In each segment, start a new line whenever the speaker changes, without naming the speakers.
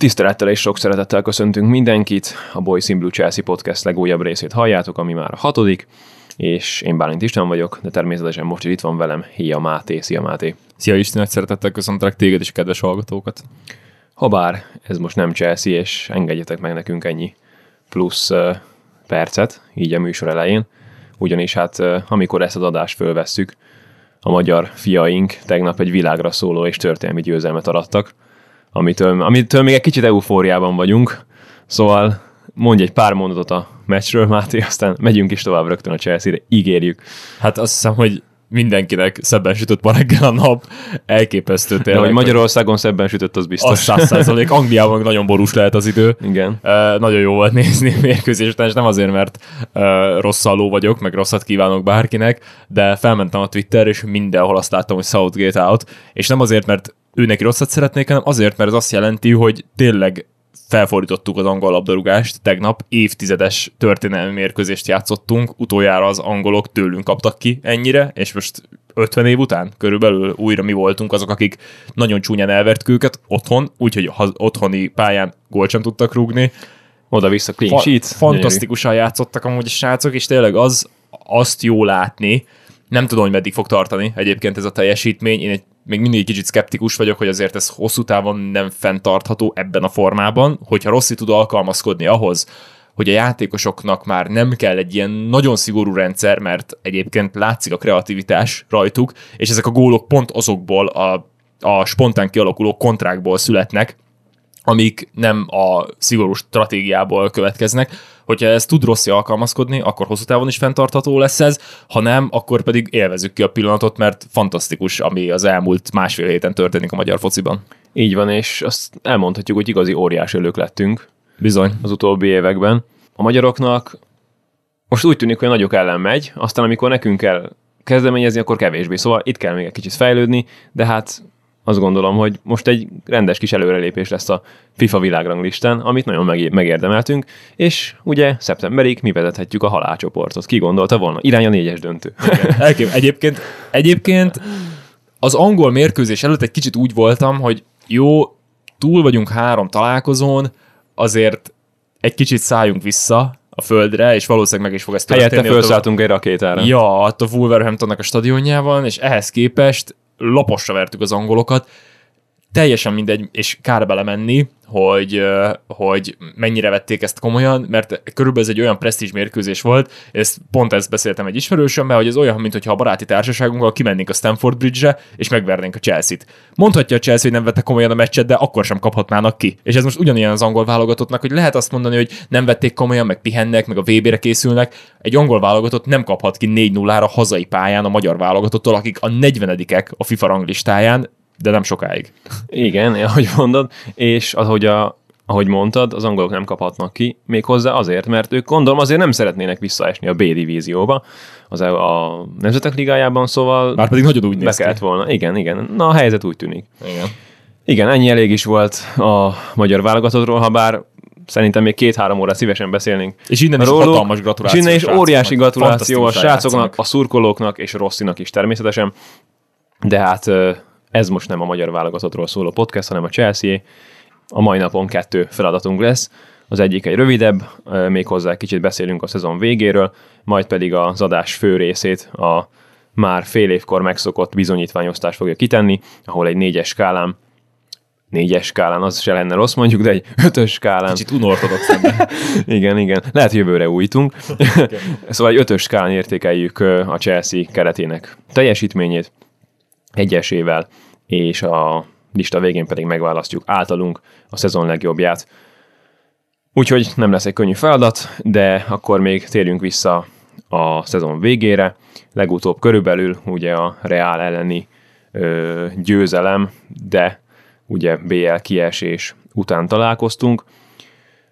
Tisztelettel és sok szeretettel köszöntünk mindenkit. A Boys in Blue Chelsea podcast legújabb részét halljátok, ami már a hatodik, és én Bálint István vagyok, de természetesen most is itt van velem Hia Máté. Szia Máté!
Szia Isten, szeretettel köszöntelek téged és a kedves hallgatókat.
Habár ez most nem Chelsea, és engedjetek meg nekünk ennyi plusz uh, percet, így a műsor elején, ugyanis hát uh, amikor ezt az adást fölvesszük, a magyar fiaink tegnap egy világra szóló és történelmi győzelmet arattak, amitől, amitől még egy kicsit eufóriában vagyunk. Szóval mondj egy pár mondatot a meccsről, Máté, aztán megyünk is tovább rögtön a Chelsea-re, ígérjük.
Hát azt hiszem, hogy mindenkinek szebben sütött ma reggel a nap, elképesztő tényleg.
De hogy Magyarországon szebben sütött, az biztos.
Az száz százalék. Angliában nagyon borús lehet az idő.
Igen.
Uh, nagyon jó volt nézni a mérkőzés után, és nem azért, mert uh, rossz ló vagyok, meg rosszat kívánok bárkinek, de felmentem a Twitter, és mindenhol azt láttam, hogy Southgate out, és nem azért, mert ő neki rosszat szeretnék, hanem azért, mert ez azt jelenti, hogy tényleg felfordítottuk az angol labdarúgást, tegnap évtizedes történelmi mérkőzést játszottunk, utoljára az angolok tőlünk kaptak ki ennyire, és most 50 év után körülbelül újra mi voltunk azok, akik nagyon csúnyán elvertük őket otthon, úgyhogy otthoni pályán gólt sem tudtak rúgni.
Oda-vissza clean
Fa-
sheet.
Fantasztikusan játszottak amúgy a srácok, és tényleg az, azt jó látni, nem tudom, hogy meddig fog tartani egyébként ez a teljesítmény. Én egy, még mindig kicsit szkeptikus vagyok, hogy azért ez hosszú távon nem fenntartható ebben a formában. Hogyha Rossi tud alkalmazkodni ahhoz, hogy a játékosoknak már nem kell egy ilyen nagyon szigorú rendszer, mert egyébként látszik a kreativitás rajtuk, és ezek a gólok pont azokból a, a spontán kialakuló kontrákból születnek, amik nem a szigorú stratégiából következnek. Hogyha ez tud Rossi alkalmazkodni, akkor hosszú távon is fenntartható lesz ez, ha nem, akkor pedig élvezzük ki a pillanatot, mert fantasztikus, ami az elmúlt másfél héten történik a magyar fociban.
Így van, és azt elmondhatjuk, hogy igazi óriás ölők lettünk
Bizony.
az utóbbi években. A magyaroknak most úgy tűnik, hogy a nagyok ellen megy, aztán amikor nekünk kell kezdeményezni, akkor kevésbé. Szóval itt kell még egy kicsit fejlődni, de hát azt gondolom, hogy most egy rendes kis előrelépés lesz a FIFA világranglistán, amit nagyon meg- megérdemeltünk, és ugye szeptemberig mi vezethetjük a halálcsoportot. Ki gondolta volna? Irány a négyes döntő.
Elkép, egyébként, egyébként az angol mérkőzés előtt egy kicsit úgy voltam, hogy jó, túl vagyunk három találkozón, azért egy kicsit szálljunk vissza a földre, és valószínűleg meg is fog ezt történni.
Helyette
ott a-
felszálltunk egy rakétára.
Ja, ott a Wolverhamptonnak a stadionjában, és ehhez képest laposra vertük az angolokat. Teljesen mindegy, és kár belemenni, hogy, hogy mennyire vették ezt komolyan, mert körülbelül ez egy olyan presztízs mérkőzés volt, ezt pont ezt beszéltem egy ismerősömmel, hogy ez olyan, mintha a baráti társaságunkkal kimennénk a Stamford Bridge-re, és megvernénk a Chelsea-t. Mondhatja a Chelsea, hogy nem vette komolyan a meccset, de akkor sem kaphatnának ki. És ez most ugyanilyen az angol válogatottnak, hogy lehet azt mondani, hogy nem vették komolyan, meg pihennek, meg a VB-re készülnek. Egy angol válogatott nem kaphat ki 4-0-ra hazai pályán a magyar válogatottól, akik a 40 a FIFA ranglistáján, de nem sokáig.
Igen, ahogy mondod, és ahogy, a, ahogy mondtad, az angolok nem kaphatnak ki, méghozzá azért, mert ők gondolom azért nem szeretnének visszaesni a B divízióba, az a, a Nemzetek Ligájában, szóval
Már pedig nagyon úgy néz ki.
volna. Igen, igen. Na, a helyzet úgy tűnik.
Igen.
Igen, ennyi elég is volt a magyar válogatottról, ha bár szerintem még két-három óra szívesen beszélnénk.
És innen is
róluk.
hatalmas gratuláció
És innen is óriási gratuláció a srácoknak,
játszanak.
a szurkolóknak és Rosszinak is természetesen. De hát ez most nem a magyar válogatottról szóló podcast, hanem a Chelsea. A mai napon kettő feladatunk lesz. Az egyik egy rövidebb, méghozzá kicsit beszélünk a szezon végéről, majd pedig az adás fő részét a már fél évkor megszokott bizonyítványosztás fogja kitenni, ahol egy négyes skálán négyes skálán, az se lenne rossz mondjuk, de egy ötös skálán.
Kicsit unortodox.
Igen, igen. Lehet jövőre újítunk. szóval egy ötös skálán értékeljük a Chelsea keretének teljesítményét egyesével, és a lista végén pedig megválasztjuk általunk a szezon legjobbját. Úgyhogy nem lesz egy könnyű feladat, de akkor még térjünk vissza a szezon végére. Legutóbb körülbelül ugye a Real elleni ö, győzelem, de ugye BL kiesés után találkoztunk.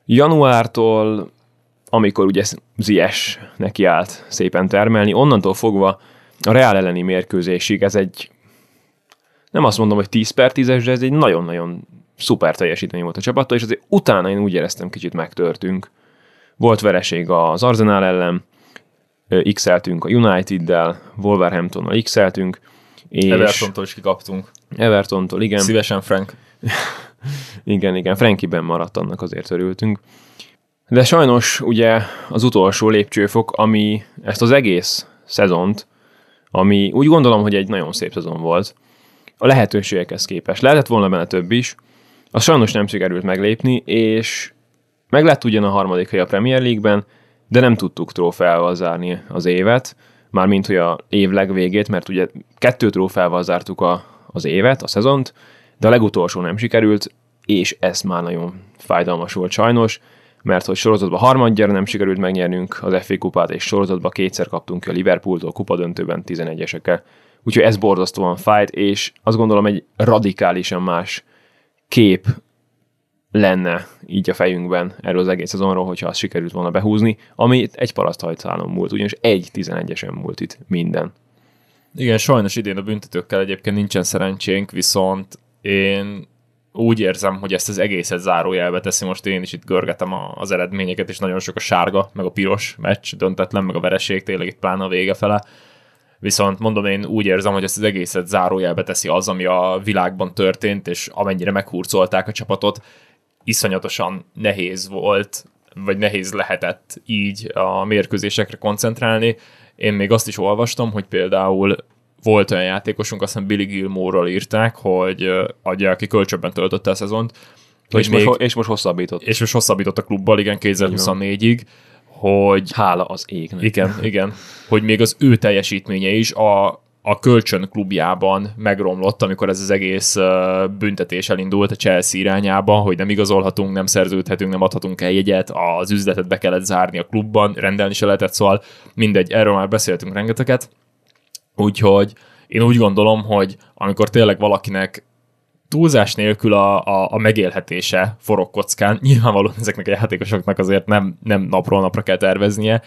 Januártól, amikor ugye Zies neki állt szépen termelni, onnantól fogva a Real elleni mérkőzésig ez egy nem azt mondom, hogy 10 per 10-es, de ez egy nagyon-nagyon szuper teljesítmény volt a csapattól, és azért utána én úgy éreztem, kicsit megtörtünk. Volt vereség az Arsenal ellen, x-eltünk a United-del, Wolverhamptonnal x-eltünk, és
Evertontól is kikaptunk.
Evertontól, igen.
Szívesen, Frank.
igen, igen, Frankiben maradt, annak azért örültünk. De sajnos ugye az utolsó lépcsőfok, ami ezt az egész szezont, ami úgy gondolom, hogy egy nagyon szép szezon volt, a lehetőségekhez képest. Lehetett volna benne több is, az sajnos nem sikerült meglépni, és meg lett ugyan a harmadik hely a Premier League-ben, de nem tudtuk trófeával zárni az évet, mármint hogy a év legvégét, mert ugye kettő trófeával zártuk a, az évet, a szezont, de a legutolsó nem sikerült, és ez már nagyon fájdalmas volt sajnos, mert hogy sorozatban harmadjára nem sikerült megnyernünk az FA kupát, és sorozatban kétszer kaptunk ki a Liverpooltól kupadöntőben 11-esekkel. Úgyhogy ez borzasztóan fájt, és azt gondolom egy radikálisan más kép lenne így a fejünkben erről az egész szezonról, hogyha azt sikerült volna behúzni, ami egy paraszthajtszálon múlt, ugyanis egy 11-esen múlt itt minden.
Igen, sajnos idén a büntetőkkel egyébként nincsen szerencsénk, viszont én úgy érzem, hogy ezt az egészet zárójelbe teszi. Most én is itt görgetem az eredményeket, és nagyon sok a sárga, meg a piros meccs, döntetlen, meg a vereség, tényleg itt pláne a vége fele. Viszont mondom, én úgy érzem, hogy ezt az egészet zárójelbe teszi az, ami a világban történt, és amennyire meghurcolták a csapatot, iszonyatosan nehéz volt, vagy nehéz lehetett így a mérkőzésekre koncentrálni. Én még azt is olvastam, hogy például volt olyan játékosunk, azt hiszem Billy Gilmore-ról írták, hogy adja, aki kölcsönben töltötte a szezont,
és, még, most, és most hosszabbított.
És most hosszabbított a klubbal, igen, 2024-ig, hogy...
Hála az égnek.
Igen, igen. Hogy még az ő teljesítménye is a, a kölcsön klubjában megromlott, amikor ez az egész büntetés elindult a Chelsea irányába, hogy nem igazolhatunk, nem szerződhetünk, nem adhatunk el jegyet, az üzletet be kellett zárni a klubban, rendelni se lehetett, szóval mindegy, erről már beszéltünk rengeteget. Úgyhogy én úgy gondolom, hogy amikor tényleg valakinek túlzás nélkül a, a, a megélhetése forog kockán, nyilvánvalóan ezeknek a játékosoknak azért nem, nem napról napra kell terveznie,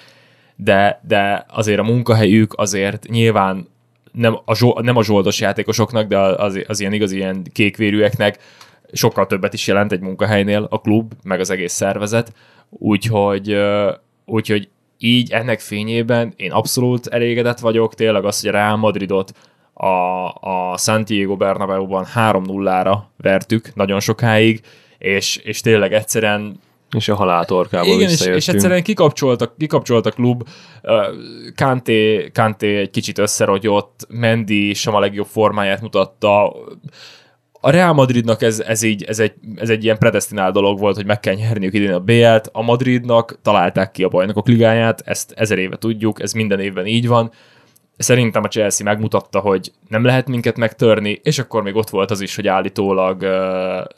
de, de azért a munkahelyük azért nyilván nem a, zsol, nem a zsoldos játékosoknak, de az, az ilyen igazi ilyen kékvérűeknek sokkal többet is jelent egy munkahelynél a klub, meg az egész szervezet, úgyhogy, úgyhogy így ennek fényében én abszolút elégedett vagyok, tényleg az, hogy a Real Madridot a, a Santiago Bernabeu-ban 3-0-ra vertük nagyon sokáig, és, és tényleg egyszerűen
és a haláltorkából
Igen, és, és egyszerűen kikapcsolt a, kikapcsolt a klub, Kanté, Kanté egy kicsit összerogyott, Mendy sem a legjobb formáját mutatta, a Real Madridnak ez, ez, így, ez, egy, ez egy ilyen predestinál dolog volt, hogy meg kell nyerniük idén a BL-t, a Madridnak találták ki a bajnokok ligáját, ezt ezer éve tudjuk, ez minden évben így van, Szerintem a Chelsea megmutatta, hogy nem lehet minket megtörni, és akkor még ott volt az is, hogy állítólag uh,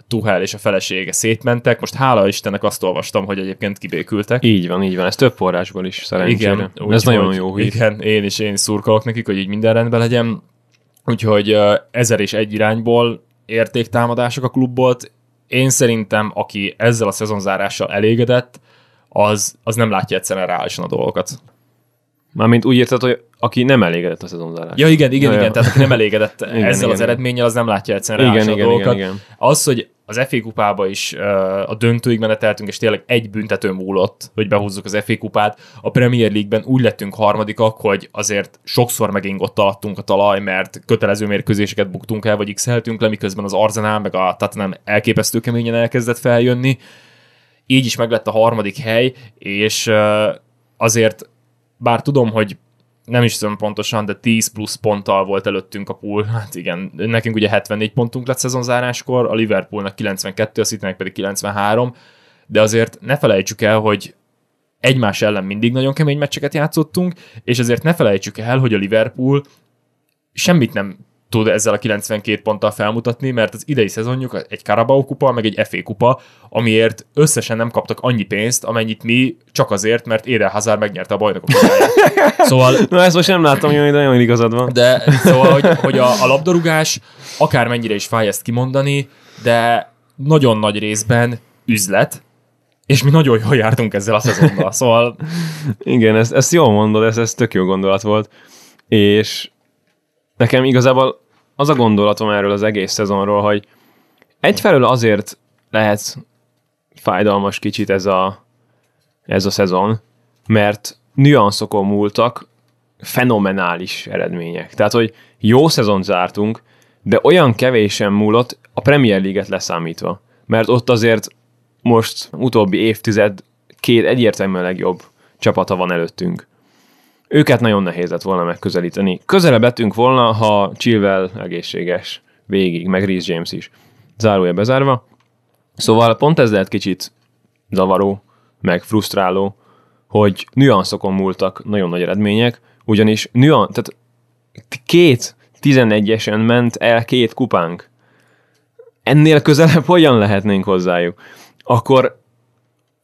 Tuhel és a felesége szétmentek. Most hála Istennek azt olvastam, hogy egyébként kibékültek.
Így van, így van. Ez több forrásból is szerencsére. Igen, úgy, ez nagyon jó hír.
Igen, én is, én szurkolok nekik, hogy így minden rendben legyen. Úgyhogy uh, ezer és egy irányból értéktámadások a klubból. Én szerintem, aki ezzel a szezonzárással elégedett, az, az nem látja egyszerűen reálisan a dolgokat.
Mármint úgy érted, hogy aki nem elégedett a szezonzárás.
Ja, igen, igen, ja, igen, tehát aki nem elégedett igen, ezzel igen, az eredménnyel, az nem látja egyszerűen igen, igen, a dolgokat. Igen, igen. Az, hogy az FA kupába is uh, a döntőig meneteltünk, és tényleg egy büntető múlott, hogy behúzzuk az FA kupát. A Premier League-ben úgy lettünk harmadikak, hogy azért sokszor megint ott alattunk a talaj, mert kötelező mérkőzéseket buktunk el, vagy x le, miközben az Arsenal meg a Tottenham elképesztő keményen elkezdett feljönni. Így is meglett a harmadik hely, és uh, azért bár tudom, hogy nem is tudom pontosan, de 10 plusz ponttal volt előttünk a pool. Hát igen, nekünk ugye 74 pontunk lett szezonzáráskor, a Liverpoolnak 92, a Citynek pedig 93, de azért ne felejtsük el, hogy egymás ellen mindig nagyon kemény meccseket játszottunk, és azért ne felejtsük el, hogy a Liverpool semmit nem tud ezzel a 92 ponttal felmutatni, mert az idei szezonjuk egy Carabao kupa, meg egy FA kupa, amiért összesen nem kaptak annyi pénzt, amennyit mi csak azért, mert Eden Hazard megnyerte a bajnokok
Szóval... Na ezt most nem láttam, hogy nagyon igazad van.
De szóval, hogy, hogy a, a labdarúgás akármennyire is fáj ezt kimondani, de nagyon nagy részben üzlet, és mi nagyon jól jártunk ezzel a szezonnal, szóval...
Igen, ezt, ezt jól mondod, ez, ez tök jó gondolat volt. És nekem igazából az a gondolatom erről az egész szezonról, hogy egyfelől azért lehet fájdalmas kicsit ez a, ez a szezon, mert nüanszokon múltak fenomenális eredmények. Tehát, hogy jó szezon zártunk, de olyan kevésen múlott a Premier League-et leszámítva. mert ott azért most utóbbi évtized két egyértelműen legjobb csapata van előttünk. Őket nagyon nehéz lett volna megközelíteni. Közelebb lettünk volna, ha Chilwell egészséges végig, meg Reece James is. Zárója bezárva. Szóval pont ez lehet kicsit zavaró, meg frusztráló, hogy nüanszokon múltak nagyon nagy eredmények, ugyanis nüan, tehát két 11-esen ment el két kupánk. Ennél közelebb hogyan lehetnénk hozzájuk? Akkor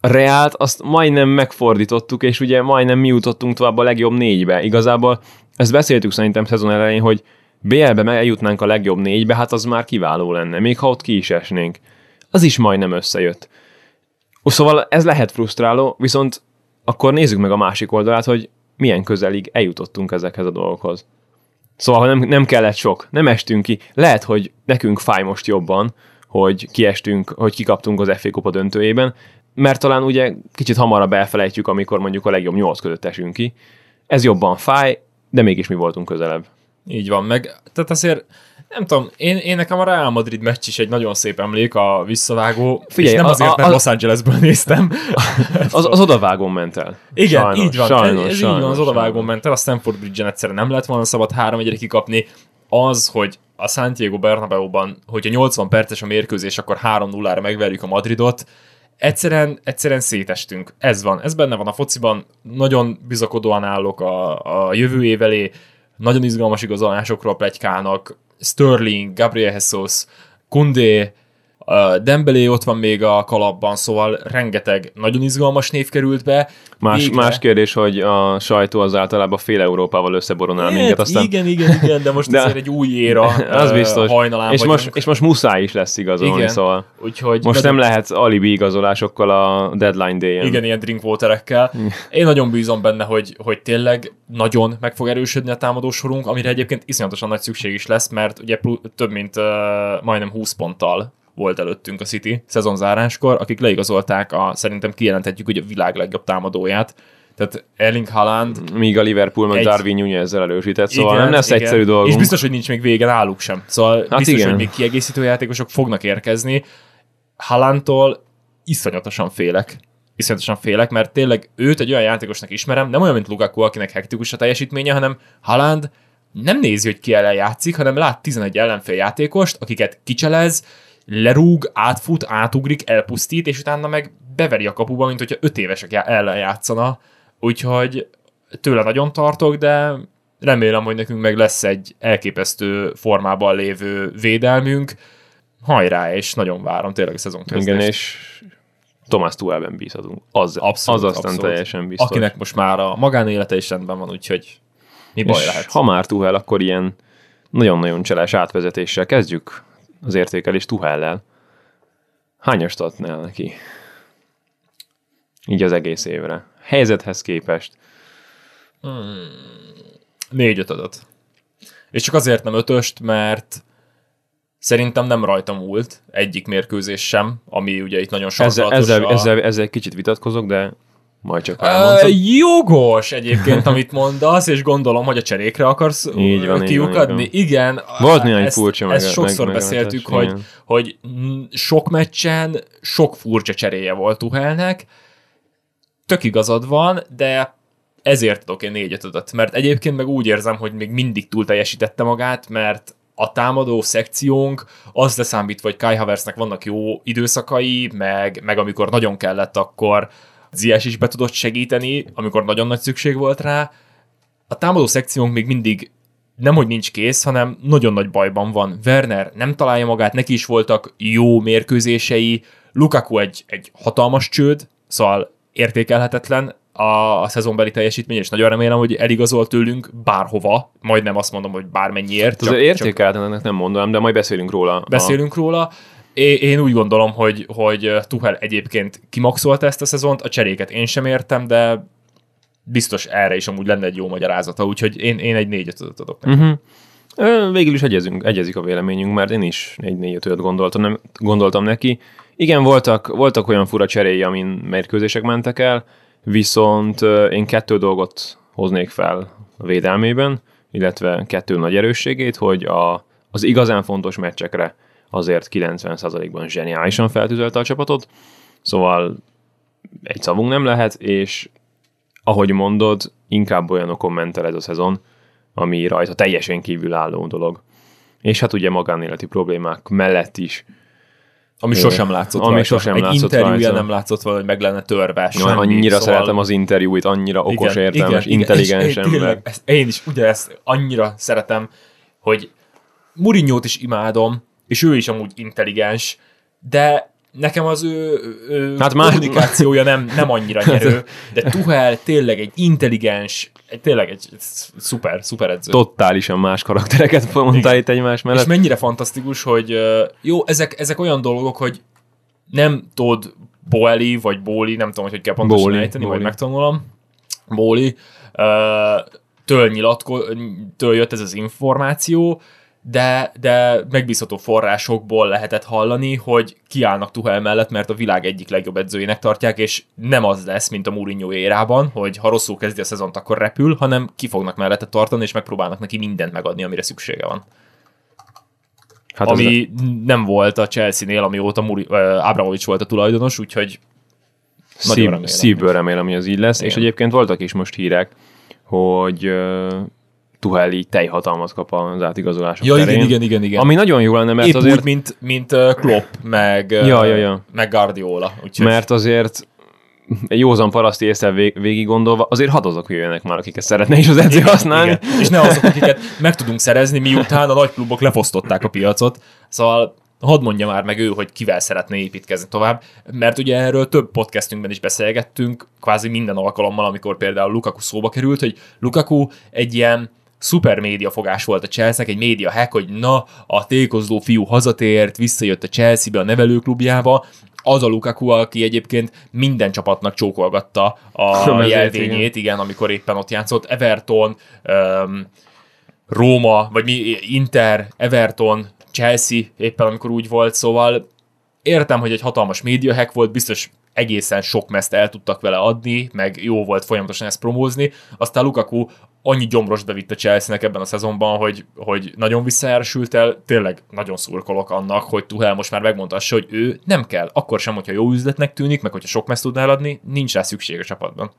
Reált azt majdnem megfordítottuk, és ugye majdnem mi jutottunk tovább a legjobb négybe. Igazából ezt beszéltük szerintem szezon elején, hogy BL-be eljutnánk a legjobb négybe, hát az már kiváló lenne, még ha ott ki is esnénk. Az is majdnem összejött. Szóval ez lehet frusztráló, viszont akkor nézzük meg a másik oldalát, hogy milyen közelig eljutottunk ezekhez a dolgokhoz. Szóval nem, nem kellett sok, nem estünk ki. Lehet, hogy nekünk fáj most jobban, hogy kiestünk, hogy kikaptunk az FA Kupa döntőjében, mert talán ugye kicsit hamarabb elfelejtjük, amikor mondjuk a legjobb nyolc között esünk ki. Ez jobban fáj, de mégis mi voltunk közelebb.
Így van, meg tehát azért nem tudom, én, én nekem a Real Madrid meccs is egy nagyon szép emlék, a visszavágó, Figyelj, és nem azért, a, a, mert Los Angelesből néztem.
Az, az odavágón ment el.
Igen, sajnos, így van, sajnos, ez, ez sajnos, így van, az odavágón ment el, a Stanford Bridge-en egyszerre nem lett volna szabad három egyre kikapni. Az, hogy a Santiago Bernabeu-ban, hogyha 80 perces a mérkőzés, akkor 3-0-ra megverjük a Madridot, egyszerűen, egyszerűen szétestünk. Ez van, ez benne van a fociban, nagyon bizakodóan állok a, a jövő év nagyon izgalmas igazolásokról plegykálnak, Sterling, Gabriel Jesus, Kundé, Dembélé ott van még a kalapban, szóval rengeteg nagyon izgalmas név került be.
Más, más kérdés, hogy a sajtó az általában fél Európával összeboronál minket. Aztán...
Igen, igen, igen, de most de... azért egy új éra
az biztos. hajnalán és most, és most muszáj is lesz igazolni, igen. szóval Úgyhogy, most nem de... lehet alibi igazolásokkal a deadline day-en.
Igen, ilyen drinkwaterekkel. Én nagyon bízom benne, hogy, hogy tényleg nagyon meg fog erősödni a támadósorunk, amire egyébként iszonyatosan nagy szükség is lesz, mert ugye több mint uh, majdnem 20 ponttal volt előttünk a City szezonzáráskor, akik leigazolták a, szerintem kijelenthetjük, hogy a világ legjobb támadóját, tehát Erling Haaland...
Míg a Liverpool meg egy... Darwin Nunez ezzel erősített, szóval igen, nem lesz igen. egyszerű dolgunk.
És biztos, hogy nincs még vége náluk sem. Szóval hát biztos, igen. hogy még kiegészítő játékosok fognak érkezni. Haalandtól iszonyatosan félek. Iszonyatosan félek, mert tényleg őt egy olyan játékosnak ismerem, nem olyan, mint Lukaku, akinek hektikus a teljesítménye, hanem Haaland nem nézi, hogy ki ellen játszik, hanem lát 11 ellenfél játékost, akiket kicselez, lerúg, átfut, átugrik, elpusztít, és utána meg beveri a kapuba, mint hogyha öt évesek ellen játszana. Úgyhogy tőle nagyon tartok, de remélem, hogy nekünk meg lesz egy elképesztő formában lévő védelmünk. Hajrá, és nagyon várom tényleg a szezon
kezdést. Igen, és Tomás Tuelben bízhatunk. Az, abszolút, az aztán abszolút. teljesen biztos.
Akinek most már a magánélete is rendben van, úgyhogy mi baj és lehet.
ha már Tuhel, akkor ilyen nagyon-nagyon cseles átvezetéssel kezdjük az értékelés Tuhellel. Hányast adnál neki? Így az egész évre. Helyzethez képest.
Hmm. Négy ötöt. És csak azért nem ötöst, mert szerintem nem rajta múlt egyik mérkőzés sem, ami ugye itt nagyon
sarkalatos. Ezzel, ezzel, a... ezzel, ezzel kicsit vitatkozok, de majd csak elmondtam.
Uh, jogos egyébként, amit mondasz, és gondolom, hogy a cserékre akarsz így van, kiukadni. Így van, Igen.
Volt néhány furcsa meg,
Ezt sokszor meg, beszéltük, meg, hogy, hogy sok meccsen sok furcsa cseréje volt Tuhelnek. Tök igazad van, de ezért tudok én négyet adott. Mert egyébként meg úgy érzem, hogy még mindig túl teljesítette magát, mert a támadó szekciónk, az leszámítva, hogy Kai Havertznek vannak jó időszakai, meg, meg amikor nagyon kellett, akkor Ziás is be tudott segíteni, amikor nagyon nagy szükség volt rá. A támadó szekciónk még mindig nem, hogy nincs kész, hanem nagyon nagy bajban van. Werner nem találja magát, neki is voltak jó mérkőzései, Lukaku egy, egy hatalmas csőd, szóval értékelhetetlen a, a szezonbeli teljesítmény, és nagyon remélem, hogy eligazol tőlünk bárhova, majdnem azt mondom, hogy bármennyiért.
Csak, értékelhetetlennek nem mondom, de majd beszélünk róla.
Beszélünk a... róla, én úgy gondolom, hogy, hogy Tuchel egyébként kimaxolta ezt a szezont, a cseréket én sem értem, de biztos erre is amúgy lenne egy jó magyarázata, úgyhogy én, én egy négyet adok neki.
Uh-huh. Végül is egyezünk, egyezik a véleményünk, mert én is egy négyet öt gondoltam, nem, gondoltam neki. Igen, voltak, voltak olyan fura cseréi, amin mérkőzések mentek el, viszont én kettő dolgot hoznék fel a védelmében, illetve kettő nagy erősségét, hogy a, az igazán fontos meccsekre azért 90%-ban zseniálisan feltűzelte a csapatot, szóval egy szavunk nem lehet, és ahogy mondod, inkább olyan kommentel ez a szezon, ami rajta teljesen kívülálló dolog. És hát ugye magánéleti problémák mellett is
ami sosem látszott
ami
rajta.
sosem
Egy
látszott
interjúja
rajta.
nem látszott volna, hogy meg lenne törve. Semmi,
annyira
szóval...
szeretem az interjúit, annyira okos, értelmes, intelligens
és,
ember.
Tényleg, ezt, én is ugyanezt annyira szeretem, hogy Murinyót is imádom, és ő is amúgy intelligens, de nekem az ő, ő
Hát már-
kommunikációja nem, nem annyira nyerő, de Tuhel tényleg egy intelligens, egy, tényleg egy szuper, szuper edző.
Totálisan más karaktereket mondtál itt egymás
És
mellett.
mennyire fantasztikus, hogy jó, ezek, ezek olyan dolgok, hogy nem tudod Boeli, vagy Bóli, nem tudom, hogy hogy kell pontosan
Bóli,
ejteni,
Bóli.
vagy megtanulom. Bóli, től, nyilatko, től jött ez az információ, de, de megbízható forrásokból lehetett hallani, hogy kiállnak Tuhel mellett, mert a világ egyik legjobb edzőjének tartják, és nem az lesz, mint a Mourinho érában, hogy ha rosszul kezdi a szezont, akkor repül, hanem ki fognak mellette tartani, és megpróbálnak neki mindent megadni, amire szüksége van
Hát
ami nem volt a Chelsea-nél, amióta Muri, uh, Abramovics volt a tulajdonos, úgyhogy
Szív,
remélem.
szívből remélem, hogy az így lesz,
Igen.
és egyébként voltak is most hírek, hogy uh, Tuhel így teljhatalmat kap az átigazolások
ja,
terén.
igen, igen, igen, igen.
Ami nagyon jó lenne, mert
Épp
azért,
úgy, mint, mint Klopp, meg,
Ja, ja, ja.
meg Guardiola. Úgyhogy
mert azért egy józan paraszti észre vég, végig gondolva, azért hat azok jöjjenek már, akiket szeretne is az edző használni.
igen. És ne azok, akiket meg tudunk szerezni, miután a nagy klubok lefosztották a piacot. Szóval hadd mondja már meg ő, hogy kivel szeretne építkezni tovább, mert ugye erről több podcastünkben is beszélgettünk, kvázi minden alkalommal, amikor például Lukaku szóba került, hogy Lukaku egy ilyen szuper média fogás volt a chelsea egy média hack, hogy na, a tékozló fiú hazatért, visszajött a Chelsea-be, a nevelőklubjába, az a Lukaku, aki egyébként minden csapatnak csókolgatta a
mezőt,
jelvényét, igen, amikor éppen ott játszott. Everton, um, Róma, vagy mi, Inter, Everton, Chelsea, éppen amikor úgy volt, szóval értem, hogy egy hatalmas média hack volt, biztos egészen sok meszt el tudtak vele adni, meg jó volt folyamatosan ezt promózni, aztán Lukaku annyi gyomros bevitt a Chelsea-nek ebben a szezonban, hogy, hogy nagyon visszajársült el, tényleg nagyon szurkolok annak, hogy Tuhel most már megmondhassa, hogy ő nem kell, akkor sem, hogyha jó üzletnek tűnik, meg hogyha sok meszt tudná eladni, nincs rá szükség a csapatban.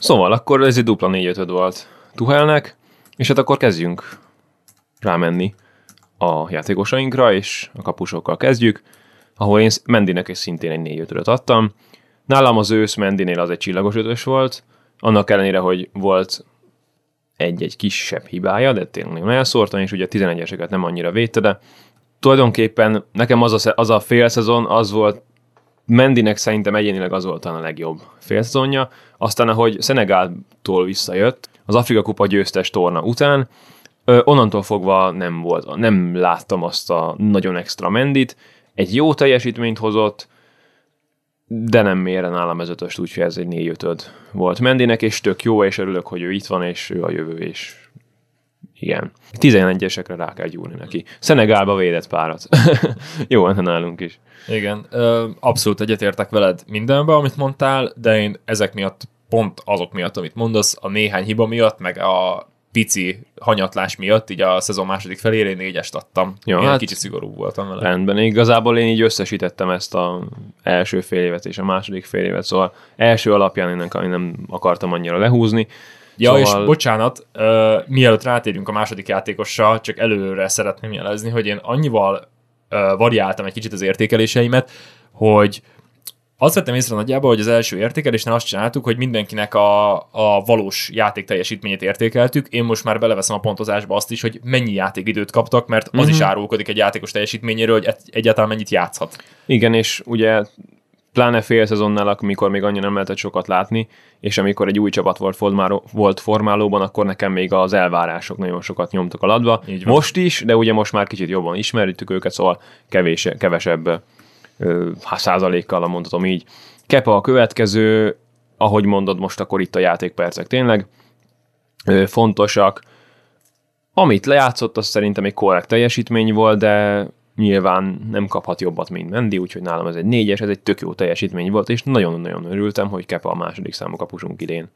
Szóval akkor ez egy dupla 4 5 volt Tuhelnek, és hát akkor kezdjünk rámenni a játékosainkra, és a kapusokkal kezdjük, ahol én Mendinek is szintén egy 4 5 adtam. Nálam az ősz Mendinél az egy csillagos ötös volt, annak ellenére, hogy volt egy-egy kisebb hibája, de tényleg nagyon elszórtan, és ugye a 11-eseket nem annyira védte, de tulajdonképpen nekem az a, az a fél szezon, az volt Mendinek szerintem egyénileg az volt a legjobb félszezonja. Aztán, ahogy Szenegáltól visszajött, az Afrika Kupa győztes torna után, onnantól fogva nem volt, nem láttam azt a nagyon extra Mendit. Egy jó teljesítményt hozott, de nem mérre nálam ez ötöst, úgyhogy ez egy 4 5 volt Mendinek, és tök jó, és örülök, hogy ő itt van, és ő a jövő, és igen. 11-esekre rá kell gyúrni neki. Szenegálba védett párat. jó nálunk is.
Igen, abszolút egyetértek veled mindenben, amit mondtál, de én ezek miatt, pont azok miatt, amit mondasz, a néhány hiba miatt, meg a pici hanyatlás miatt, így a szezon második felére én négyest adtam.
Ja,
én
hát-
kicsit szigorú voltam vele.
Rendben, igazából én így összesítettem ezt a első fél évet és a második fél évet, szóval első alapján én nem, én nem akartam annyira lehúzni.
Ja,
szóval...
és bocsánat, uh, mielőtt rátérünk a második játékossal, csak előre szeretném jelezni, hogy én annyival uh, variáltam egy kicsit az értékeléseimet, hogy azt vettem észre nagyjából, hogy az első értékelésnél azt csináltuk, hogy mindenkinek a, a valós játék teljesítményét értékeltük. Én most már beleveszem a pontozásba azt is, hogy mennyi játékidőt kaptak, mert az
Mhm.
is árulkodik egy játékos teljesítményéről, hogy egy- egyáltalán mennyit játszhat.
Igen, és ugye pláne fél szezonnál, amikor még annyira nem lehetett sokat látni, és amikor egy új csapat volt, formáló, volt formálóban, akkor nekem még az elvárások nagyon sokat nyomtak a
van.
Most is, de ugye most már kicsit jobban ismerjük őket, szóval kevés, kevesebb százalékkal, mondhatom így. Kepa a következő, ahogy mondod most, akkor itt a játékpercek tényleg fontosak. Amit lejátszott, az szerintem egy korrekt teljesítmény volt, de nyilván nem kaphat jobbat, mint Mendi, úgyhogy nálam ez egy négyes, ez egy tök jó teljesítmény volt, és nagyon-nagyon örültem, hogy Kepa a második számú kapusunk idén.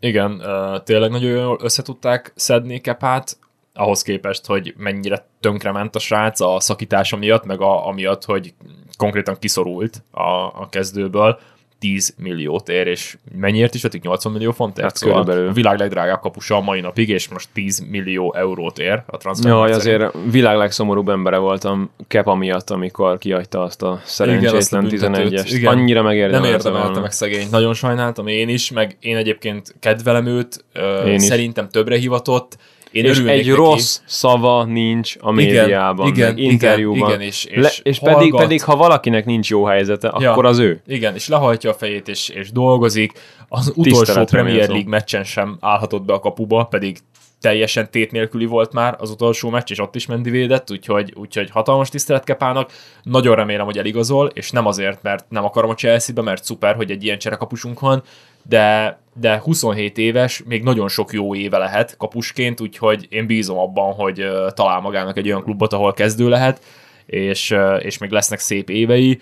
Igen, tényleg nagyon jól összetudták szedni Kepát. Ahhoz képest, hogy mennyire tönkrement a srác a szakítása miatt, meg a, amiatt, hogy konkrétan kiszorult a, a kezdőből, 10 milliót ér, és mennyiért is vetik? 80 millió fontért?
Hát körülbelül.
a világ legdrágább kapusa a mai napig, és most 10 millió eurót ér a transfer.
Jaj, azért világ legszomorúbb embere voltam Kepa miatt, amikor kihagyta azt a szerencsétlen
Igen, azt a büntetőt.
11-est.
Igen.
Annyira
Nem
megérdemelte
érdemelte
volna.
meg szegény. Nagyon sajnáltam én is, meg én egyébként kedvelem őt,
Én is.
szerintem többre hivatott. Én
És egy
neki.
rossz szava nincs a médiában,
igen,
meg interjúban.
igen, igen, és- és
Le, és pedig,
hallgat.
pedig, ha valakinek nincs jó helyzete,
Ja.
akkor az ő.
Igen, és lehajtja a fejét, és, és dolgozik. Az utolsó Premier. League meccsen sem állhatott be a kapuba, pedig teljesen tét nélküli volt már az utolsó meccs, és ott is Mendi védett, úgyhogy, úgyhogy hatalmas tisztelet Kepának. Nagyon remélem, hogy eligazol, és nem azért, mert nem akarom a Chelsea-be, mert szuper, hogy egy ilyen cserekapusunk van, de, de 27 éves, még nagyon sok jó éve lehet kapusként, úgyhogy én bízom abban, hogy talál magának egy olyan klubot, ahol kezdő lehet, és, és még lesznek szép évei.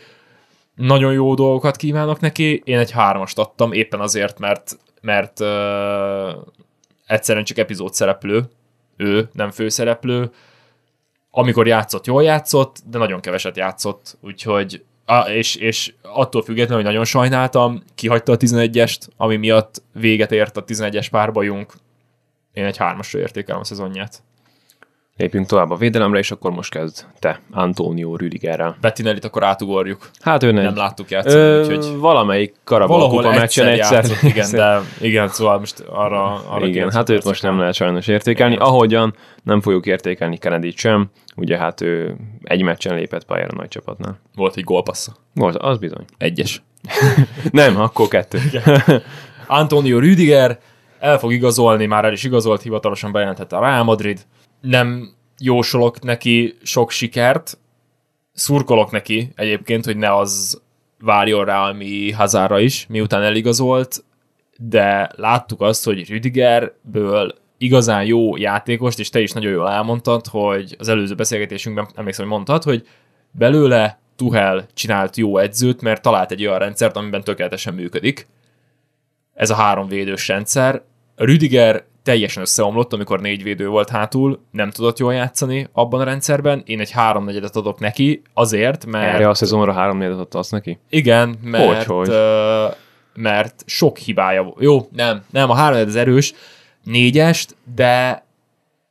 Nagyon jó dolgokat kívánok neki, én egy hármast adtam, éppen azért, mert, mert ö, egyszerűen csak epizód szereplő, ő nem főszereplő, amikor játszott, jól játszott, de nagyon keveset játszott, úgyhogy és, és attól függetlenül, hogy nagyon sajnáltam, kihagyta a 11-est, ami miatt véget ért a 11-es párbajunk. Én egy hármasra értékelem a szezonját.
Lépjünk tovább a védelemre, és akkor most kezd te, Antonio Rüdigerrel.
Bettinellit akkor átugorjuk.
Hát ő
Nem
nem.
láttuk játszani,
Ö,
úgyhogy
valamelyik Karabal meccsen
egyszer, játszott, igen, de igen, szóval most arra, arra
Igen,
90
hát őt most nem lehet sajnos értékelni.
Igen.
Ahogyan nem fogjuk értékelni kennedy sem, ugye hát ő egy meccsen lépett pályára a nagy csapatnál.
Volt egy gólpassza.
Volt, az bizony.
Egyes.
Nem, akkor kettő.
Antonio Rüdiger el fog igazolni, már el is igazolt, hivatalosan bejelentette a Real Madrid. Nem jósolok neki sok sikert, szurkolok neki egyébként, hogy ne az várjon rá, ami Hazárra is, miután eligazolt, de láttuk azt, hogy Rüdigerből igazán jó játékost, és te is nagyon jól elmondtad, hogy az előző beszélgetésünkben emlékszem, hogy mondtad, hogy belőle Tuhel csinált jó edzőt, mert talált egy olyan rendszert, amiben tökéletesen működik. Ez a három védős rendszer. Rüdiger teljesen összeomlott, amikor négy védő volt hátul, nem tudott jól játszani abban a rendszerben. Én egy háromnegyedet adok neki, azért, mert...
Erre a szezonra három négyet adsz neki?
Igen, mert,
Hogy, hogy?
mert sok hibája volt. Jó, nem, nem, a három az erős, négyest, de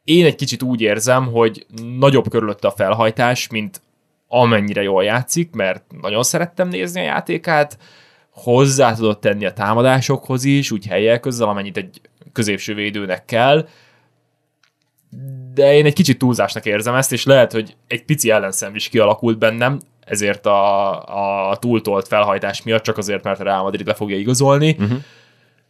én egy kicsit úgy érzem, hogy nagyobb körülötte a felhajtás, mint amennyire jól játszik, mert nagyon szerettem nézni a játékát, hozzá tudott tenni a támadásokhoz is, úgy helyel közzel, amennyit egy középső védőnek kell, de én egy kicsit túlzásnak érzem ezt, és lehet, hogy egy pici ellenszem is kialakult bennem, ezért a, a túltolt felhajtás miatt, csak azért, mert a Real Madrid le fogja igazolni. Uh-huh.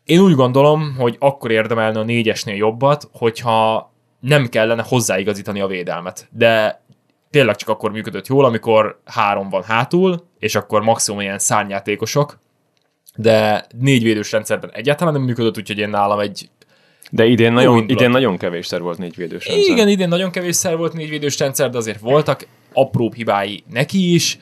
Én úgy gondolom, hogy akkor érdemelne a négyesnél jobbat, hogyha nem kellene hozzáigazítani a védelmet. De tényleg csak akkor működött jól, amikor három van hátul, és akkor maximum ilyen szárnyátékosok, de négy védős rendszerben egyáltalán nem működött, úgyhogy én nálam egy
De idén nagyon,
indulat.
idén nagyon kevésszer volt négy védős rendszer.
igen, idén nagyon kevésszer volt négyvédős rendszer, de azért voltak apróbb hibái neki is.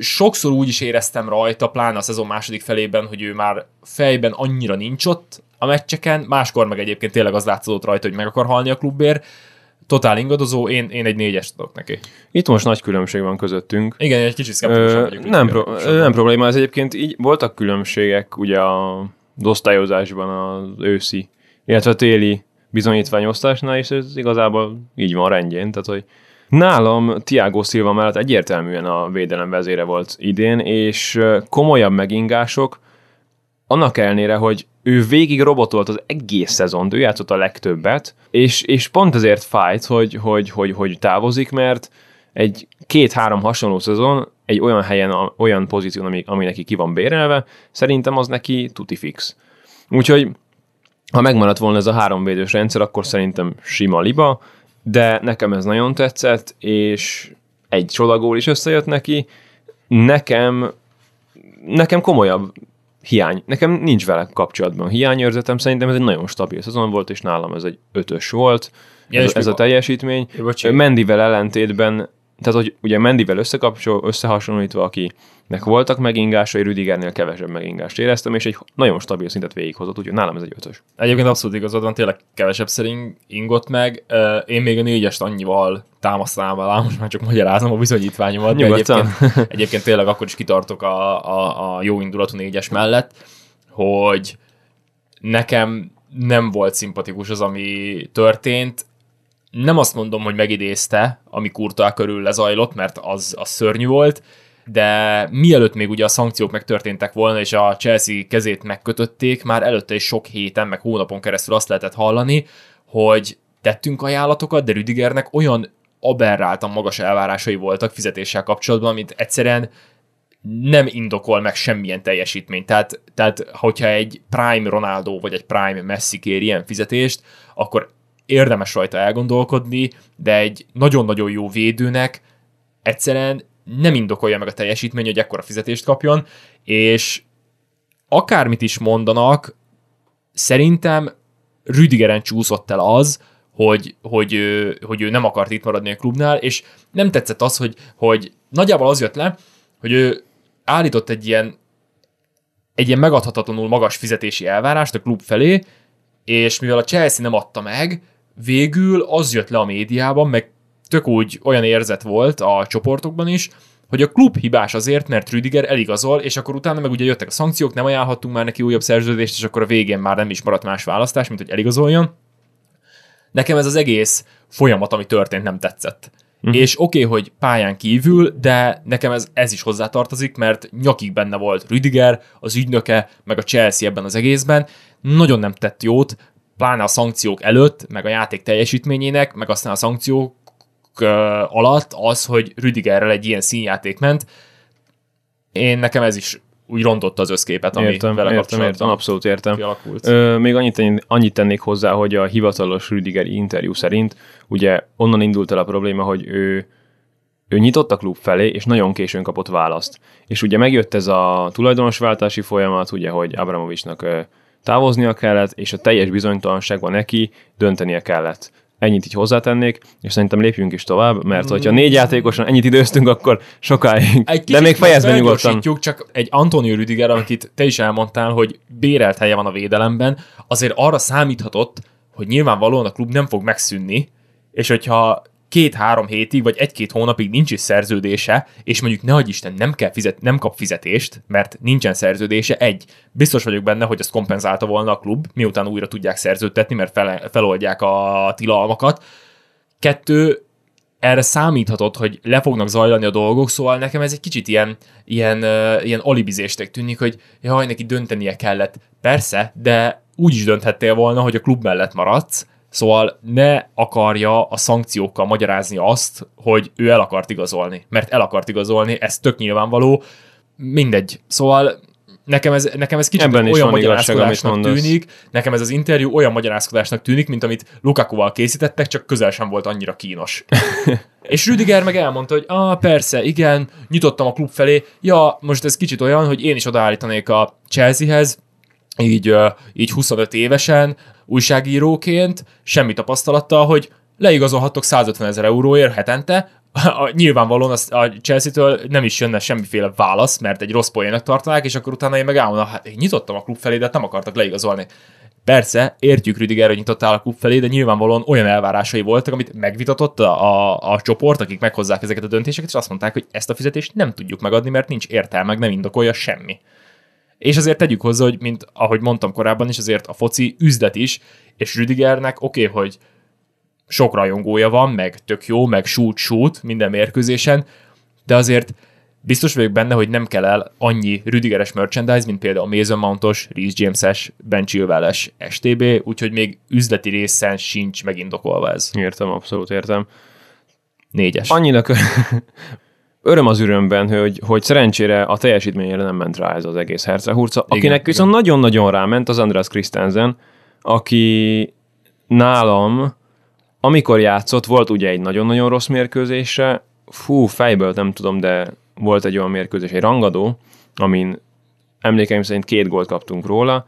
Sokszor úgy is éreztem rajta, pláne a szezon második felében, hogy ő már fejben annyira nincs ott a meccseken, máskor meg egyébként tényleg az látszott rajta, hogy meg akar halni a klubért. Totál ingadozó, én, én egy négyest adok neki.
Itt most nagy különbség van közöttünk.
Igen, egy kicsit szkeptikusabb vagyok.
nem, pro- nem probléma, ez egyébként így voltak különbségek ugye a osztályozásban az őszi, illetve a téli bizonyítványosztásnál, és ez igazából így van rendjén, tehát hogy Nálam Tiago Silva mellett egyértelműen a védelem vezére volt idén, és komolyabb megingások, annak ellenére, hogy ő végig robotolt az egész szezont, ő játszott a legtöbbet, és, és pont ezért fájt, hogy, hogy, hogy, hogy távozik, mert egy két-három hasonló szezon egy olyan helyen, olyan pozíción, ami, ami neki ki van bérelve, szerintem az neki tuti fix. Úgyhogy ha megmaradt volna ez a háromvédős rendszer, akkor szerintem sima liba, de nekem ez nagyon tetszett, és egy csodagól is összejött neki. Nekem, nekem komolyabb hiány. Nekem nincs vele kapcsolatban hiányérzetem, szerintem ez egy nagyon stabil szezon volt, és nálam ez egy ötös volt.
Ja,
ez, ez a teljesítmény. Mendivel ellentétben tehát hogy ugye Mendivel összekapcsol, összehasonlítva, akinek voltak megingásai, Rüdigernél kevesebb megingást éreztem, és egy nagyon stabil szintet végighozott, úgyhogy nálam ez egy ötös.
Egyébként abszolút igazad van, tényleg kevesebb szerint ingott meg. Én még a négyest annyival támasztanám alá, most már csak magyarázom a bizonyítványomat, de egyébként, egyébként tényleg akkor is kitartok a, a, a jó indulatú négyes mellett, hogy nekem nem volt szimpatikus az, ami történt. Nem azt mondom, hogy megidézte, ami Kurtá körül lezajlott, mert az, az szörnyű volt, de mielőtt még ugye a szankciók megtörténtek volna, és a Chelsea kezét megkötötték, már előtte is sok héten, meg hónapon keresztül azt lehetett hallani, hogy tettünk ajánlatokat, de Rüdigernek olyan aberráltan magas elvárásai voltak fizetéssel kapcsolatban, amit egyszerűen nem indokol meg semmilyen teljesítményt. Tehát, tehát hogyha egy Prime Ronaldo vagy egy Prime Messi kér ilyen fizetést, akkor érdemes rajta elgondolkodni, de egy nagyon-nagyon jó védőnek egyszerűen nem indokolja meg a teljesítmény, hogy ekkora fizetést kapjon, és akármit is mondanak, szerintem Rüdigeren csúszott el az, hogy, hogy, hogy ő nem akart itt maradni a klubnál, és nem tetszett az, hogy, hogy nagyjából az jött le, hogy ő állított egy ilyen, egy ilyen megadhatatlanul magas fizetési elvárást a klub felé, és mivel a Chelsea nem adta meg, végül az jött le a médiában, meg tök úgy olyan érzet volt a csoportokban is, hogy a klub hibás azért, mert Rüdiger eligazol, és akkor utána meg ugye jöttek a szankciók, nem ajánlhattunk már neki újabb szerződést, és akkor a végén már nem is maradt más választás, mint hogy eligazoljon. Nekem ez az egész folyamat, ami történt, nem tetszett. Uh-huh. És oké, okay, hogy pályán kívül, de nekem ez, ez is hozzátartozik, mert nyakig benne volt Rüdiger, az ügynöke, meg a Chelsea ebben az egészben. Nagyon nem tett jót, pláne a szankciók előtt, meg a játék teljesítményének, meg aztán a szankciók alatt az, hogy Rüdigerrel egy ilyen színjáték ment. Én nekem ez is úgy rontotta az összképet, ami
értem,
vele
értem, értem, abszolút értem. Ö, még annyit, annyit tennék hozzá, hogy a hivatalos Rüdiger interjú szerint ugye onnan indult el a probléma, hogy ő ő nyitott a klub felé, és nagyon későn kapott választ. És ugye megjött ez a tulajdonosváltási folyamat, ugye, hogy Abramovicsnak távoznia kellett, és a teljes bizonytalanságban neki döntenie kellett ennyit így hozzátennék, és szerintem lépjünk is tovább, mert hogyha négy játékosan ennyit időztünk, akkor sokáig.
Egy De még fejezve nyugodtan. csak egy Antonio Rüdiger, akit te is elmondtál, hogy bérelt helye van a védelemben, azért arra számíthatott, hogy nyilvánvalóan a klub nem fog megszűnni, és hogyha két-három hétig, vagy egy-két hónapig nincs is szerződése, és mondjuk ne Isten nem, kell fizet, nem kap fizetést, mert nincsen szerződése, egy, biztos vagyok benne, hogy ezt kompenzálta volna a klub, miután újra tudják szerződtetni, mert fel, feloldják a tilalmakat. Kettő, erre számíthatott, hogy le fognak zajlani a dolgok, szóval nekem ez egy kicsit ilyen, ilyen, ilyen alibizéstek tűnik, hogy jaj, neki döntenie kellett. Persze, de úgy is dönthettél volna, hogy a klub mellett maradsz, Szóval ne akarja a szankciókkal magyarázni azt, hogy ő el akart igazolni. Mert el akart igazolni, ez tök nyilvánvaló. Mindegy. Szóval nekem ez, nekem ez kicsit Ebben olyan magyarázkodásnak tűnik, nekem ez az interjú olyan magyarázkodásnak tűnik, mint amit Lukakuval készítettek, csak közel sem volt annyira kínos. És Rüdiger meg elmondta, hogy ah, persze, igen, nyitottam a klub felé, ja, most ez kicsit olyan, hogy én is odaállítanék a Chelseahez, így, így 25 évesen, újságíróként, semmi tapasztalattal, hogy leigazolhatok 150 ezer euróért hetente, nyilvánvalóan az, a Chelsea-től nem is jönne semmiféle válasz, mert egy rossz poénnak tartanák, és akkor utána én meg elmondom, hát én nyitottam a klub felé, de hát nem akartak leigazolni. Persze, értjük Rüdiger, hogy nyitottál a klub felé, de nyilvánvalóan olyan elvárásai voltak, amit megvitatott a, a, a csoport, akik meghozzák ezeket a döntéseket, és azt mondták, hogy ezt a fizetést nem tudjuk megadni, mert nincs értelme, meg nem indokolja semmi. És azért tegyük hozzá, hogy mint ahogy mondtam korábban is, azért a foci üzlet is, és Rüdigernek oké, okay, hogy sok rajongója van, meg tök jó, meg shoot-shoot minden mérkőzésen, de azért biztos vagyok benne, hogy nem kell el annyi Rüdigeres merchandise, mint például a Mason Mountos, Reece James-es, Ben Chilwell-es STB, úgyhogy még üzleti részen sincs megindokolva ez.
Értem, abszolút értem.
Négyes.
Annyira, öröm az örömben, hogy, hogy szerencsére a teljesítményére nem ment rá ez az egész hercehurca, akinek igen, viszont igen. nagyon-nagyon ráment az András Christensen, aki nálam, amikor játszott, volt ugye egy nagyon-nagyon rossz mérkőzése, fú, fejből nem tudom, de volt egy olyan mérkőzés, egy rangadó, amin emlékeim szerint két gólt kaptunk róla,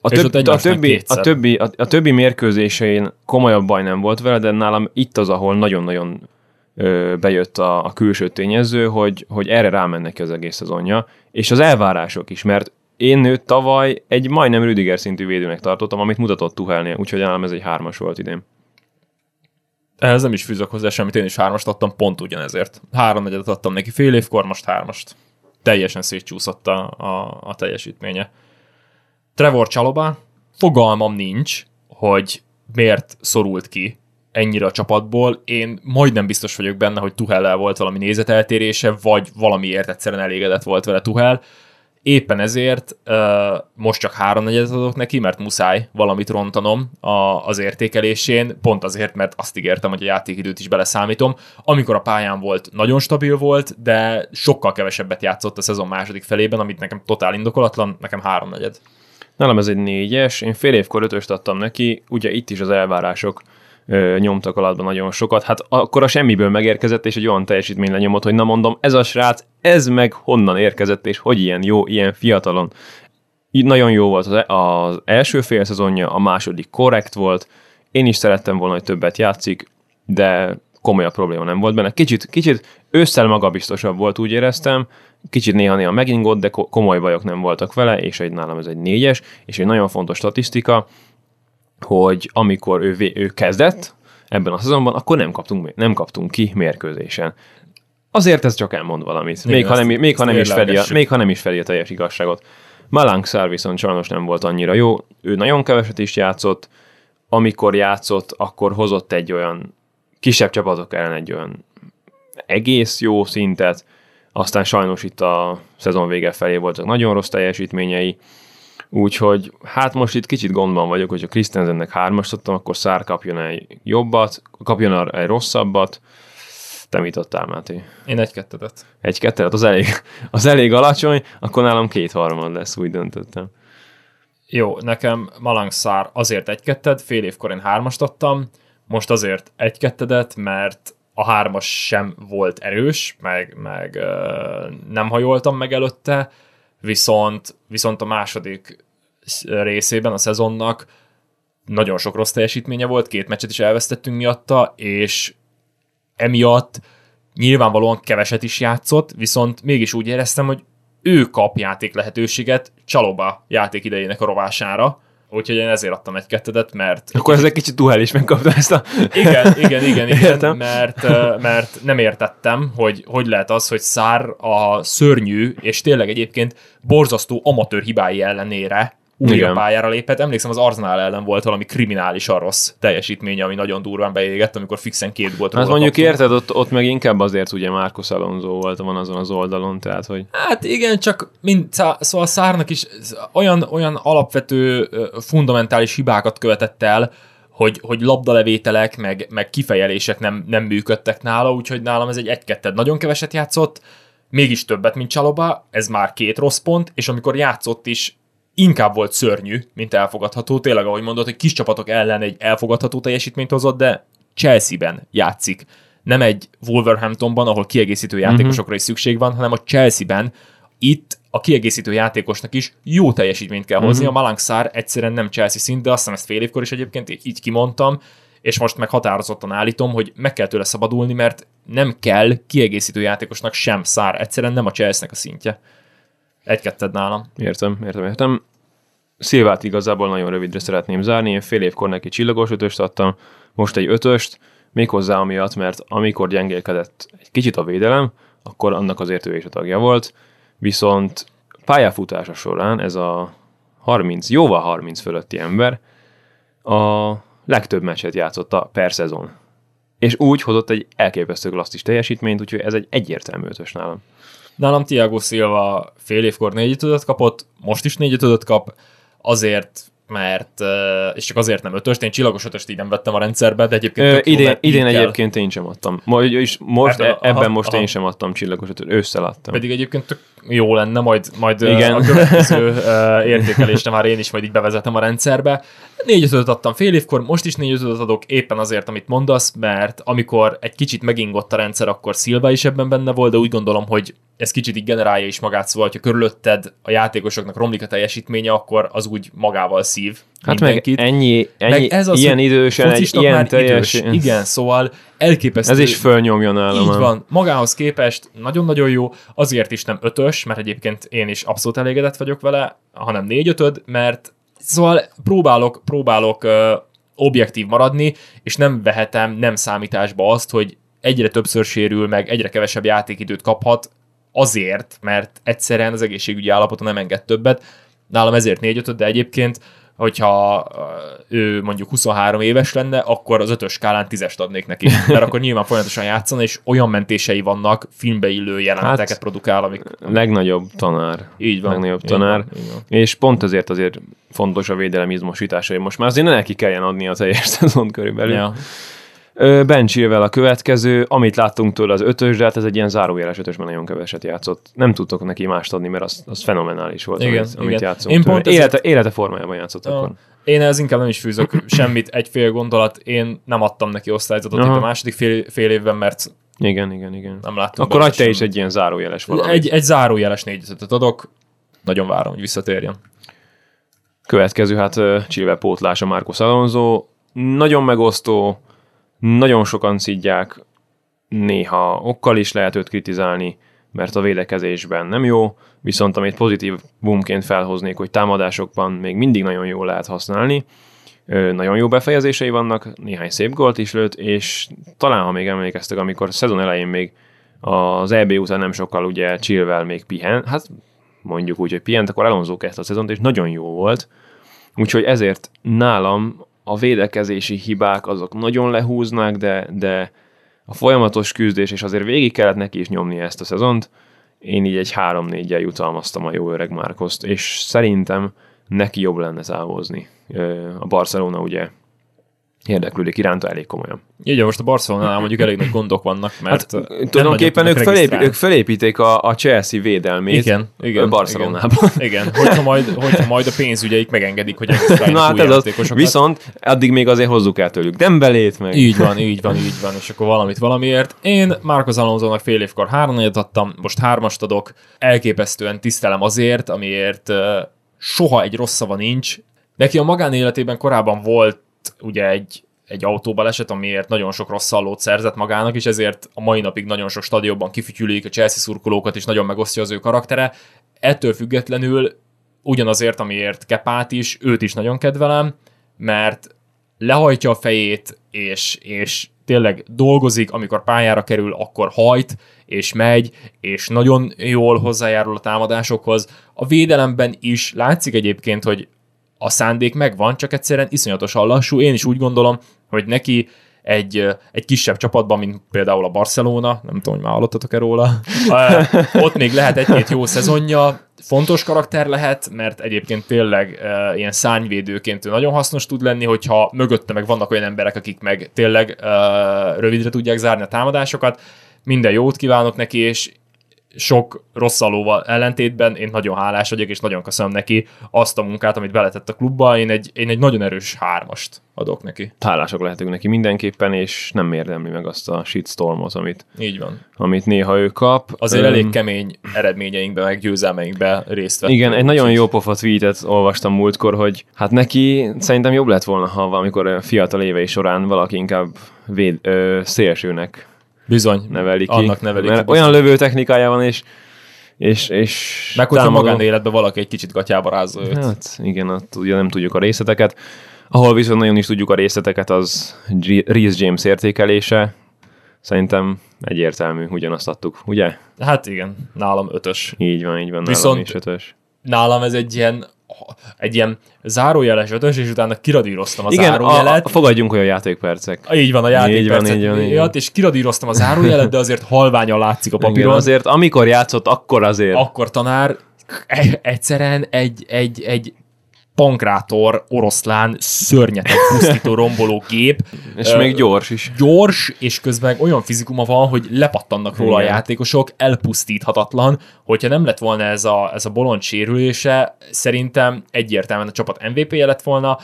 a, több, a, többi, a, többi, a, a többi mérkőzésein komolyabb baj nem volt vele, de nálam itt az, ahol nagyon-nagyon bejött a, a külső tényező, hogy, hogy erre rámennek az egész szezonja, és az elvárások is, mert én őt tavaly egy majdnem Rüdiger szintű védőnek tartottam, amit mutatott Tuhelnél, úgyhogy nálam ez egy hármas volt idén.
Ehhez nem is fűzök hozzá semmit, én is hármast adtam, pont ugyanezért. Három negyedet adtam neki fél évkor, most hármast. Teljesen szétcsúszott a, a, a teljesítménye. Trevor Csaloba, fogalmam nincs, hogy miért szorult ki ennyire a csapatból. Én majdnem biztos vagyok benne, hogy Tuhellel volt valami nézeteltérése, vagy valamiért egyszerűen elégedett volt vele Tuhel. Éppen ezért uh, most csak három negyedet adok neki, mert muszáj valamit rontanom a, az értékelésén, pont azért, mert azt ígértem, hogy a játékidőt is beleszámítom. Amikor a pályán volt, nagyon stabil volt, de sokkal kevesebbet játszott a szezon második felében, amit nekem totál indokolatlan, nekem három negyed.
Nálam ez egy négyes, én fél évkor ötöst adtam neki, ugye itt is az elvárások ö, nyomtak alatban nagyon sokat, hát akkor a semmiből megérkezett, és egy olyan teljesítmény lenyomott, hogy na mondom, ez a srác, ez meg honnan érkezett, és hogy ilyen jó, ilyen fiatalon. Így nagyon jó volt az, e- az első fél szezonja, a második korrekt volt, én is szerettem volna, hogy többet játszik, de komolyabb probléma nem volt benne. Kicsit, kicsit ősszel magabiztosabb volt, úgy éreztem, kicsit néha-néha megingott, de komoly bajok nem voltak vele, és egy nálam ez egy négyes, és egy nagyon fontos statisztika, hogy amikor ő, ő kezdett ebben a szezonban, akkor nem kaptunk, nem kaptunk ki mérkőzésen. Azért ez csak elmond valamit, még, ha nem, még, ha nem is fedi a, még ha nem is fedi a teljes igazságot. Malang Szár viszont sajnos nem volt annyira jó, ő nagyon keveset is játszott, amikor játszott, akkor hozott egy olyan kisebb csapatok ellen egy olyan egész jó szintet, aztán sajnos itt a szezon vége felé voltak nagyon rossz teljesítményei, úgyhogy hát most itt kicsit gondban vagyok, hogyha Christensennek hármast adtam, akkor Szár kapjon egy jobbat, kapjon egy rosszabbat, te mit adtál, Máté?
Én egy kettedet.
Egy kettedet? Az elég, az elég alacsony, akkor nálam két harmad lesz, úgy döntöttem.
Jó, nekem Malang Szár azért egy ketted, fél évkor én hármast adtam, most azért egy kettedet, mert a hármas sem volt erős, meg, meg ö, nem hajoltam meg előtte, viszont, viszont a második részében a szezonnak nagyon sok rossz teljesítménye volt, két meccset is elvesztettünk miatta, és emiatt nyilvánvalóan keveset is játszott, viszont mégis úgy éreztem, hogy ő kap játék lehetőséget Csaloba játék idejének a rovására, Úgyhogy én ezért adtam egy kettedet, mert...
Akkor ez egy kicsit tuhel is megkapta ezt a...
Igen, igen, igen, igen mert, mert nem értettem, hogy hogy lehet az, hogy Szár a szörnyű, és tényleg egyébként borzasztó amatőr hibái ellenére újra Igen. pályára lépett. Emlékszem, az Arsenal ellen volt valami kriminálisan rossz teljesítménye, ami nagyon durván beégett, amikor fixen két volt.
Hát mondjuk kaptunk. érted, ott, ott meg inkább azért ugye Marcos Alonso volt van azon az oldalon, tehát hogy...
Hát igen, csak mind, szóval Szárnak is olyan, olyan alapvető fundamentális hibákat követett el, hogy, hogy labdalevételek, meg, meg kifejelések nem, nem működtek nála, úgyhogy nálam ez egy egy Nagyon keveset játszott, mégis többet, mint Csaloba, ez már két rossz pont, és amikor játszott is, inkább volt szörnyű, mint elfogadható. Tényleg, ahogy mondott, hogy kis csapatok ellen egy elfogadható teljesítményt hozott, de Chelsea-ben játszik. Nem egy Wolverhamptonban, ahol kiegészítő mhm. játékosokra is szükség van, hanem a Chelsea-ben itt a kiegészítő játékosnak is jó teljesítményt kell hozni. Uh-huh. A Malangszár egyszerűen nem Chelsea szint, de azt hiszem ezt fél évkor is egyébként így kimondtam, és most meg határozottan állítom, hogy meg kell tőle szabadulni, mert nem kell kiegészítő játékosnak sem szár, egyszerűen nem a Chelsea-nek a szintje. Egy-ketted nálam.
Értem, értem, értem. Szilvát igazából nagyon rövidre szeretném zárni, én fél évkor neki csillagos ötöst adtam, most egy ötöst, méghozzá amiatt, mert amikor gyengélkedett egy kicsit a védelem, akkor annak azért ő is a tagja volt, viszont pályafutása során ez a 30, jóval 30 fölötti ember a legtöbb meccset játszotta per szezon. És úgy hozott egy elképesztő klasszis teljesítményt, úgyhogy ez egy egyértelmű ötös nálam.
Nálam Tiago Silva fél évkor négy kapott, most is négy kap, azért mert, és csak azért nem ötöst, én csillagos ötöst így nem vettem a rendszerbe, de egyébként...
Ö, idén, idén egyébként én sem adtam. Most, most ebben, ebben aha, most aha. én sem adtam csillagos ötöst, ősszel adtam.
Pedig egyébként tök jó lenne, majd, majd Igen. a következő értékelésre már én is majd így bevezetem a rendszerbe. Négy ötöt adtam fél évkor, most is négy ötöt adok éppen azért, amit mondasz, mert amikor egy kicsit megingott a rendszer, akkor Szilva is ebben benne volt, de úgy gondolom, hogy ez kicsit így generálja is magát, szóval, ha körülötted a játékosoknak romlik a teljesítménye, akkor az úgy magával kiszív
Hát meg
mindenkit.
ennyi, ennyi
Meg ez az,
ilyen idősen, egy ilyen teljes...
idős. Igen, szóval elképesztő.
Ez is fölnyomja nálam.
Így van. Magához képest nagyon-nagyon jó, azért is nem ötös, mert egyébként én is abszolút elégedett vagyok vele, hanem négy ötöd, mert szóval próbálok, próbálok ö, objektív maradni, és nem vehetem nem számításba azt, hogy egyre többször sérül, meg egyre kevesebb játékidőt kaphat, azért, mert egyszerűen az egészségügyi állapota nem enged többet. Nálam ezért négy ötöd, de egyébként hogyha ő mondjuk 23 éves lenne, akkor az ötös skálán tízest adnék neki. Mert akkor nyilván folyamatosan játszana, és olyan mentései vannak, filmbe illő jeleneteket
Hát,
produkál, amik
Legnagyobb tanár.
így van.
Legnagyobb
így
tanár.
Van, így van.
És pont ezért azért fontos a védelem izmosítása, hogy most már azért ne neki kelljen adni a teljes szezon körülbelül.
Ja.
Ben Chilwell a következő, amit láttunk tőle az ötös, de hát ez egy ilyen zárójeles ötös, mert nagyon keveset játszott. Nem tudtok neki mást adni, mert az, az fenomenális volt,
Igen,
amit, amit
igen.
játszott.
Én
tőle.
pont ezért-
élete, élete formájában játszott
Ja.
akkor.
Én ez inkább nem is fűzök semmit, egy fél gondolat, én nem adtam neki osztályzatot
Aha.
itt a második fél, fél évben, mert
Igen, igen, igen.
nem láttam.
Akkor adj te is egy ilyen zárójeles valamit.
egy, egy zárójeles négyzetet adok, nagyon várom, hogy visszatérjen.
Következő, hát Chilwell pótlása Marcos Alonso. Nagyon megosztó, nagyon sokan szidják, néha okkal is lehet őt kritizálni, mert a védekezésben nem jó, viszont amit pozitív bumként felhoznék, hogy támadásokban még mindig nagyon jól lehet használni. Nagyon jó befejezései vannak, néhány szép gólt is lőtt, és talán, ha még emlékeztek, amikor a szezon elején még az EB után nem sokkal ugye Chilwell még pihen, hát mondjuk úgy, hogy pihent, akkor Alonso kezdte a szezont, és nagyon jó volt. Úgyhogy ezért nálam a védekezési hibák azok nagyon lehúznák, de, de a folyamatos küzdés, és azért végig kellett neki is nyomni ezt a szezont, én így egy 3-4-jel jutalmaztam a jó öreg Márkoszt, és szerintem neki jobb lenne távozni. A Barcelona ugye érdeklődik iránta elég komolyan.
Így most a Barcelonánál mondjuk elég nagy gondok vannak, mert hát,
Tulajdonképpen ők, felép, ők felépíték a, a Chelsea védelmét
igen, igen,
Barcelonában.
Igen, igen. Hogyha, majd, hogyha majd a pénzügyeik megengedik, hogy
Na hát ez az, viszont addig még azért hozzuk el tőlük Dembelét, meg
Így van, így van, így van, és akkor valamit valamiért. Én Marcos Alonso-nak fél évkor háromnegyet adtam, most hármast adok, elképesztően tisztelem azért, amiért soha egy rossz szava nincs. Neki a magánéletében korábban volt ugye egy, egy autóbaleset, amiért nagyon sok rossz szallót szerzett magának, és ezért a mai napig nagyon sok stadionban kifütyülik a Chelsea szurkolókat, és nagyon megosztja az ő karaktere. Ettől függetlenül ugyanazért, amiért Kepát is, őt is nagyon kedvelem, mert lehajtja a fejét, és, és tényleg dolgozik, amikor pályára kerül, akkor hajt, és megy, és nagyon jól hozzájárul a támadásokhoz. A védelemben is látszik egyébként, hogy a szándék megvan, csak egyszerűen iszonyatosan lassú. Én is úgy gondolom, hogy neki egy, egy kisebb csapatban, mint például a Barcelona, nem tudom, hogy már hallottatok-e róla, ott még lehet egy-két jó szezonja, fontos karakter lehet, mert egyébként tényleg uh, ilyen szárnyvédőként ő nagyon hasznos tud lenni, hogyha mögötte meg vannak olyan emberek, akik meg tényleg uh, rövidre tudják zárni a támadásokat. Minden jót kívánok neki, és sok rossz alóval ellentétben én nagyon hálás vagyok, és nagyon köszönöm neki azt a munkát, amit beletett a klubba. Én egy, én egy nagyon erős hármast adok neki.
hálások lehetünk neki mindenképpen, és nem érdemli meg azt a shitstormot, amit,
Így van.
amit néha ő kap.
Azért
Öm,
elég kemény eredményeinkben, meg győzelmeinkben részt vett.
Igen, egy nagyon jó pofa tweetet olvastam múltkor, hogy hát neki szerintem jobb lett volna, ha valamikor fiatal évei során valaki inkább véd, ö, szélsőnek
Bizony.
neveli ki.
Annak neveli
mert
ki.
olyan lövő technikája van, és, és, és
Meg hogyha
támadó-
magánéletben valaki egy kicsit gatyába rázza őt.
Hát igen, ott ugye nem tudjuk a részleteket. Ahol viszont nagyon is tudjuk a részleteket, az Reece James értékelése. Szerintem egyértelmű, ugyanazt adtuk, ugye?
Hát igen, nálam ötös.
Így van, így van, nálam
Viszont-
is ötös.
Nálam ez egy ilyen egy ilyen zárójeles ötös, és utána kiradíroztam a
Igen,
zárójelet.
a, fogadjunk olyan játékpercek.
Így van a
Így van,
játékpercek
így van, így van.
miatt, és kiradíroztam a zárójelet, de azért halványan látszik a
Igen,
papíron.
azért amikor játszott, akkor azért.
Akkor tanár e- egyszerűen egy, egy, egy pankrátor, oroszlán, szörnyeteg, pusztító, romboló gép.
és még gyors is.
gyors, és közben olyan fizikuma van, hogy lepattannak róla
Igen.
a játékosok, elpusztíthatatlan. Hogyha nem lett volna ez a, ez a bolond sérülése, szerintem egyértelműen a csapat MVP-je lett volna.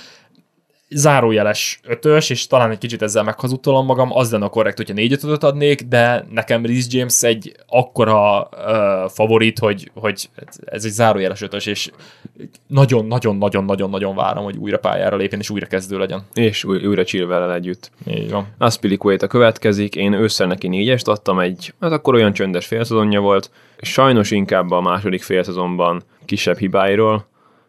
Zárójeles ötös, és talán egy kicsit ezzel meghazudtolom magam, az lenne a korrekt, hogyha négy ötöt adnék, de nekem Reece James egy akkora uh, favorit, hogy, hogy ez egy zárójeles ötös, és nagyon-nagyon-nagyon-nagyon-nagyon várom, hogy újra pályára lépjen, és újra kezdő legyen.
És új, újra Chilwell együtt.
Így van.
Aspilicueta következik, én ősszel neki négyest adtam, egy, hát akkor olyan csöndes félszezonja volt, sajnos inkább a második félszezonban kisebb hibáiról,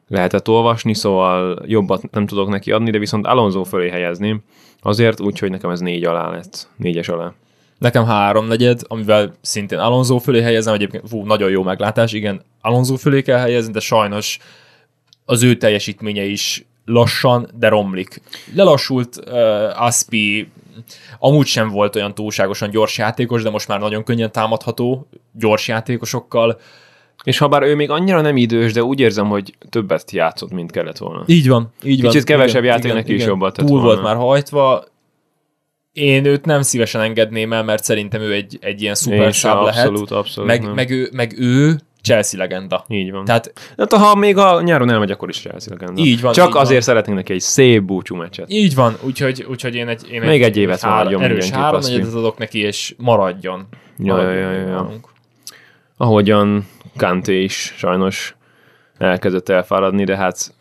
lehetett olvasni, szóval jobbat nem tudok neki adni, de viszont Alonso fölé helyezni, azért úgy, hogy nekem ez négy alá lett, négyes alá.
Nekem három negyed, amivel szintén Alonso fölé helyezem, egyébként fú, nagyon jó meglátás, igen, Alonso fölé kell helyezni, de sajnos az ő teljesítménye is lassan, de romlik. Lelassult uh, Aspi, amúgy sem volt olyan túlságosan gyors játékos, de most már nagyon könnyen támadható gyors játékosokkal.
És ha bár ő még annyira nem idős, de úgy érzem, hogy többet játszott, mint kellett volna.
Így van, így van.
Kicsit kevesebb játék neki is jobbat tett
Túl
volna.
volt már hajtva. Én őt nem szívesen engedném el, mert szerintem ő egy, egy ilyen szuper száb lehet.
abszolút, abszolút
Meg,
nem.
meg, ő, meg ő Chelsea legenda.
Így van.
Tehát
Hát ha még a nyáron elmegy, akkor is Chelsea legenda.
Így van,
Csak
így
azért
van.
szeretnénk neki egy szép búcsú meccset.
így van, úgyhogy, úgyhogy én egy, én
Még egy évet
három,
maradjon
erős három negyedet adok neki, és maradjon.
Ja,
Maradjon
ja, ja, ja.
nálunk.
Ahogyan Kanté is sajnos elkezdett elfáradni, de hát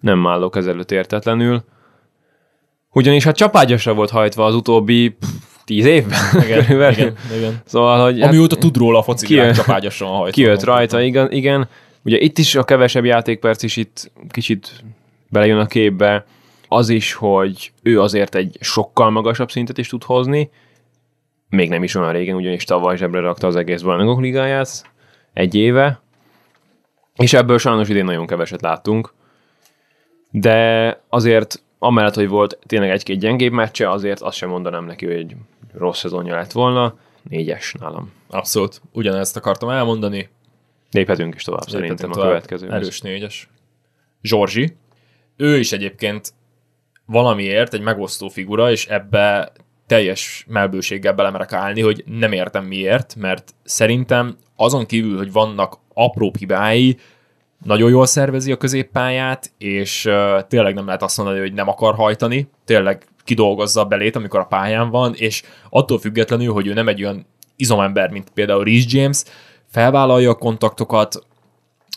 nem állok ezelőtt értetlenül. Ugyanis hát csapágyasra volt hajtva az utóbbi pff, tíz évben.
Igen,
körülbelül.
igen, igen.
Szóval, hogy
Amióta tud róla a foci világ csapágyosan hajtva.
kijött rajta, igen, igen. Ugye itt is a kevesebb játékperc is itt kicsit belejön a képbe. Az is, hogy ő azért egy sokkal magasabb szintet is tud hozni. Még nem is olyan régen, ugyanis tavaly zsebre rakta az egész bajnokok ligáját. Egy éve. És ebből sajnos idén nagyon keveset láttunk. De azért amellett, hogy volt tényleg egy-két gyengébb meccse, azért azt sem mondanám neki, hogy egy rossz szezonja lett volna. Négyes nálam.
Abszolút. Ugyanezt akartam elmondani.
Léphetünk is tovább szerintem
Léphetünk
a
tovább.
következő.
Erős négyes. Zsorzsi. Ő is egyébként valamiért egy megosztó figura, és ebbe teljes melbőséggel belemerek állni, hogy nem értem miért, mert szerintem azon kívül, hogy vannak apró hibái, nagyon jól szervezi a középpályát, és tényleg nem lehet azt mondani, hogy nem akar hajtani, tényleg kidolgozza a belét, amikor a pályán van, és attól függetlenül, hogy ő nem egy olyan izomember, mint például Reece James, felvállalja a kontaktokat,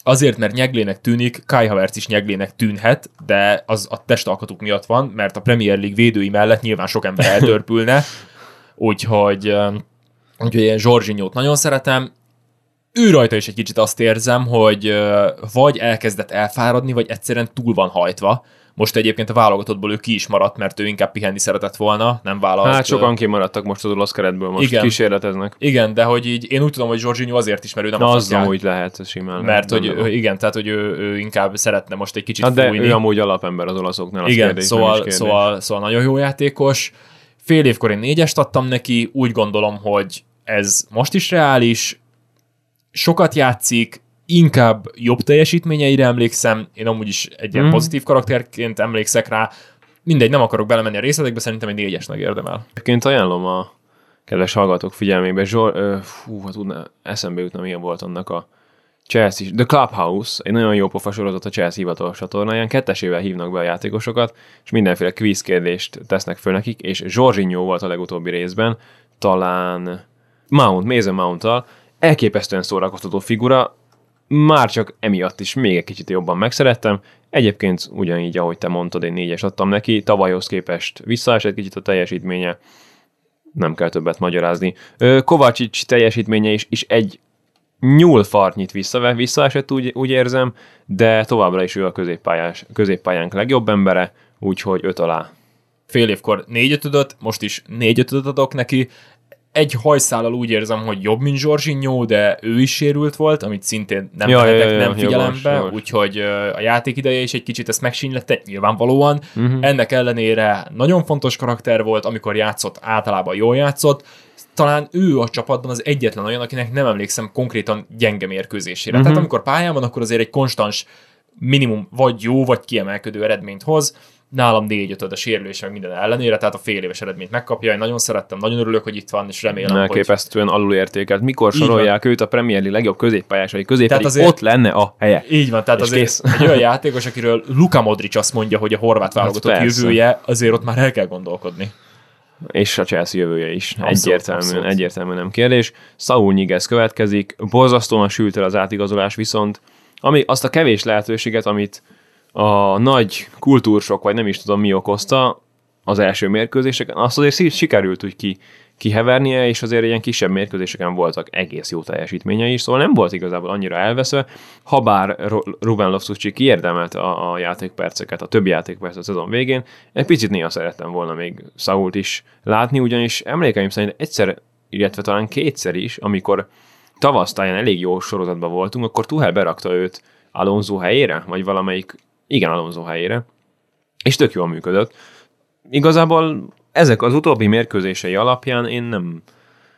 azért, mert nyeglének tűnik, Kai Havertz is nyeglének tűnhet, de az a testalkatuk miatt van, mert a Premier League védői mellett nyilván sok ember eltörpülne, úgyhogy, úgyhogy én Zsorzsinyót nagyon szeretem, ő rajta is egy kicsit azt érzem, hogy vagy elkezdett elfáradni, vagy egyszerűen túl van hajtva. Most egyébként a válogatottból ő ki is maradt, mert ő inkább pihenni szeretett volna, nem vállalt.
Hát sokan kimaradtak most az olasz keretből, most
Igen.
kísérleteznek.
Igen, de hogy így én úgy tudom, hogy Zsorzsinyó azért is, mert ő nem
Na,
a
az
szociál-
úgy lehet, simán.
mert hogy ő, igen, tehát hogy ő, ő inkább szeretne most egy kicsit
Hát de
fújni.
ő amúgy alapember az olaszoknál, az
igen,
kérdés, nem
szóval,
kérdés.
szóval, szóval nagyon jó játékos. Fél évkor én négyest adtam neki, úgy gondolom, hogy ez most is reális, sokat játszik, inkább jobb teljesítményeire emlékszem, én amúgy is egy ilyen
Mhm.
pozitív karakterként emlékszek rá, mindegy, nem akarok belemenni a részletekbe, szerintem egy négyesnek érdemel.
Egyébként ajánlom a kedves hallgatók figyelmébe, Zsor, ö, fú, hát tudna, eszembe jutna, milyen volt annak a Chelsea, The Clubhouse, egy nagyon jó pofa sorozat a Chelsea hivatalos csatornáján, kettesével hívnak be a játékosokat, és mindenféle quiz kérdést tesznek föl nekik, és Zsorzsinyó volt a legutóbbi részben, talán Mount, Mason Mount-tal, elképesztően szórakoztató figura, már csak emiatt is még egy kicsit jobban megszerettem. Egyébként ugyanígy, ahogy te mondtad, egy négyes adtam neki, tavalyhoz képest visszaesett kicsit a teljesítménye, nem kell többet magyarázni. Kovácsics teljesítménye is, is egy nyúlfartnyit vissza, visszaesett, úgy, úgy érzem, de továbbra is ő a középpályás, középpályánk legjobb embere, úgyhogy öt alá.
Fél évkor négy ötödöt, most is négy ötödöt adok neki, egy hajszállal úgy érzem, hogy jobb, mint Zsorzsinyó, de ő is sérült volt, amit szintén nem
Ja,
vehetek
ja, ja,
nem figyelembe,
jogos.
úgyhogy a játék ideje is egy kicsit ezt megsínylette, nyilvánvalóan.
Mhm.
Uh-huh. Ennek ellenére nagyon fontos karakter volt, amikor játszott, általában jól játszott. Talán ő a csapatban az egyetlen olyan, akinek nem emlékszem konkrétan gyenge mérkőzésére. Uh-huh. Tehát amikor pályán van, akkor azért egy konstans minimum vagy jó, vagy kiemelkedő eredményt hoz, nálam 4 5 a sérülés meg minden ellenére, tehát a fél éves eredményt megkapja. Én nagyon szerettem, nagyon örülök, hogy itt van, és remélem,
Elképesztően hogy... alulértékelt. Mikor sorolják őt a Premier League legjobb középpályásai közé, tehát azért... ott lenne a helye.
Így van, tehát és azért kész. egy olyan játékos, akiről Luka Modric azt mondja, hogy a horvát hát válogatott hát jövője, azért ott már el kell gondolkodni.
És a Chelsea jövője is. Abszolút, egyértelműen, abszolút. egyértelműen nem kérdés. Saul Nyigez következik, borzasztóan sült el az átigazolás viszont, ami azt a kevés lehetőséget, amit a nagy kultúrsok, vagy nem is tudom mi okozta az első mérkőzéseken, azt azért sikerült úgy ki, kihevernie, és azért ilyen kisebb mérkőzéseken voltak egész jó teljesítményei is, szóval nem volt igazából annyira elveszve, ha bár Ruben loftus kiérdemelte a, a játékperceket, a többi játékpercet a szezon végén, egy picit néha szerettem volna még Sault is látni, ugyanis emlékeim szerint egyszer, illetve talán kétszer is, amikor tavasztáján elég jó sorozatban voltunk, akkor Tuhel berakta őt Alonso helyére, vagy valamelyik igen, Alonso helyére, és tök jól működött. Igazából ezek az utóbbi mérkőzései alapján én nem,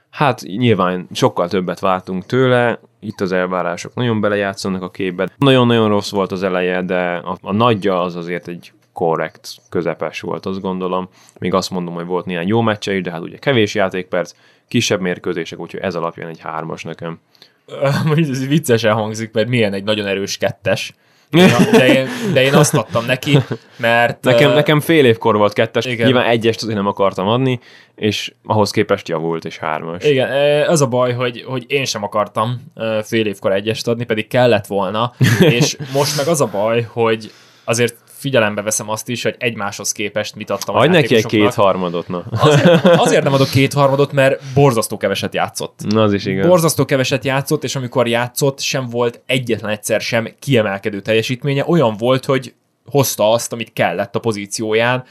hát nyilván sokkal többet vártunk tőle, itt az elvárások nagyon belejátszanak a képbe. Nagyon-nagyon rossz volt az eleje, de a, a nagyja az azért egy korrekt, közepes volt, azt gondolom. Még azt mondom, hogy volt néhány jó meccse is, de hát ugye kevés játékperc, kisebb mérkőzések, úgyhogy ez alapján egy hármas nekem.
Mondjuk ez viccesen hangzik, mert milyen egy nagyon erős kettes de, én, de én azt adtam neki, mert...
Nekem, uh, nekem fél évkor volt kettes, igen. nyilván egyest azért nem akartam adni, és ahhoz képest javult, és hármas.
Igen, az a baj, hogy, hogy én sem akartam fél évkor egyest adni, pedig kellett volna, és most meg az a baj, hogy azért figyelembe veszem azt is, hogy egymáshoz képest mit adtam
Adj neki egy kétharmadot, na.
Azért, azért nem adok kétharmadot, mert borzasztó keveset játszott.
Na, az is igaz.
Borzasztó keveset játszott, és amikor játszott, sem volt egyetlen egyszer sem kiemelkedő teljesítménye. Olyan volt, hogy hozta azt, amit kellett a pozícióján.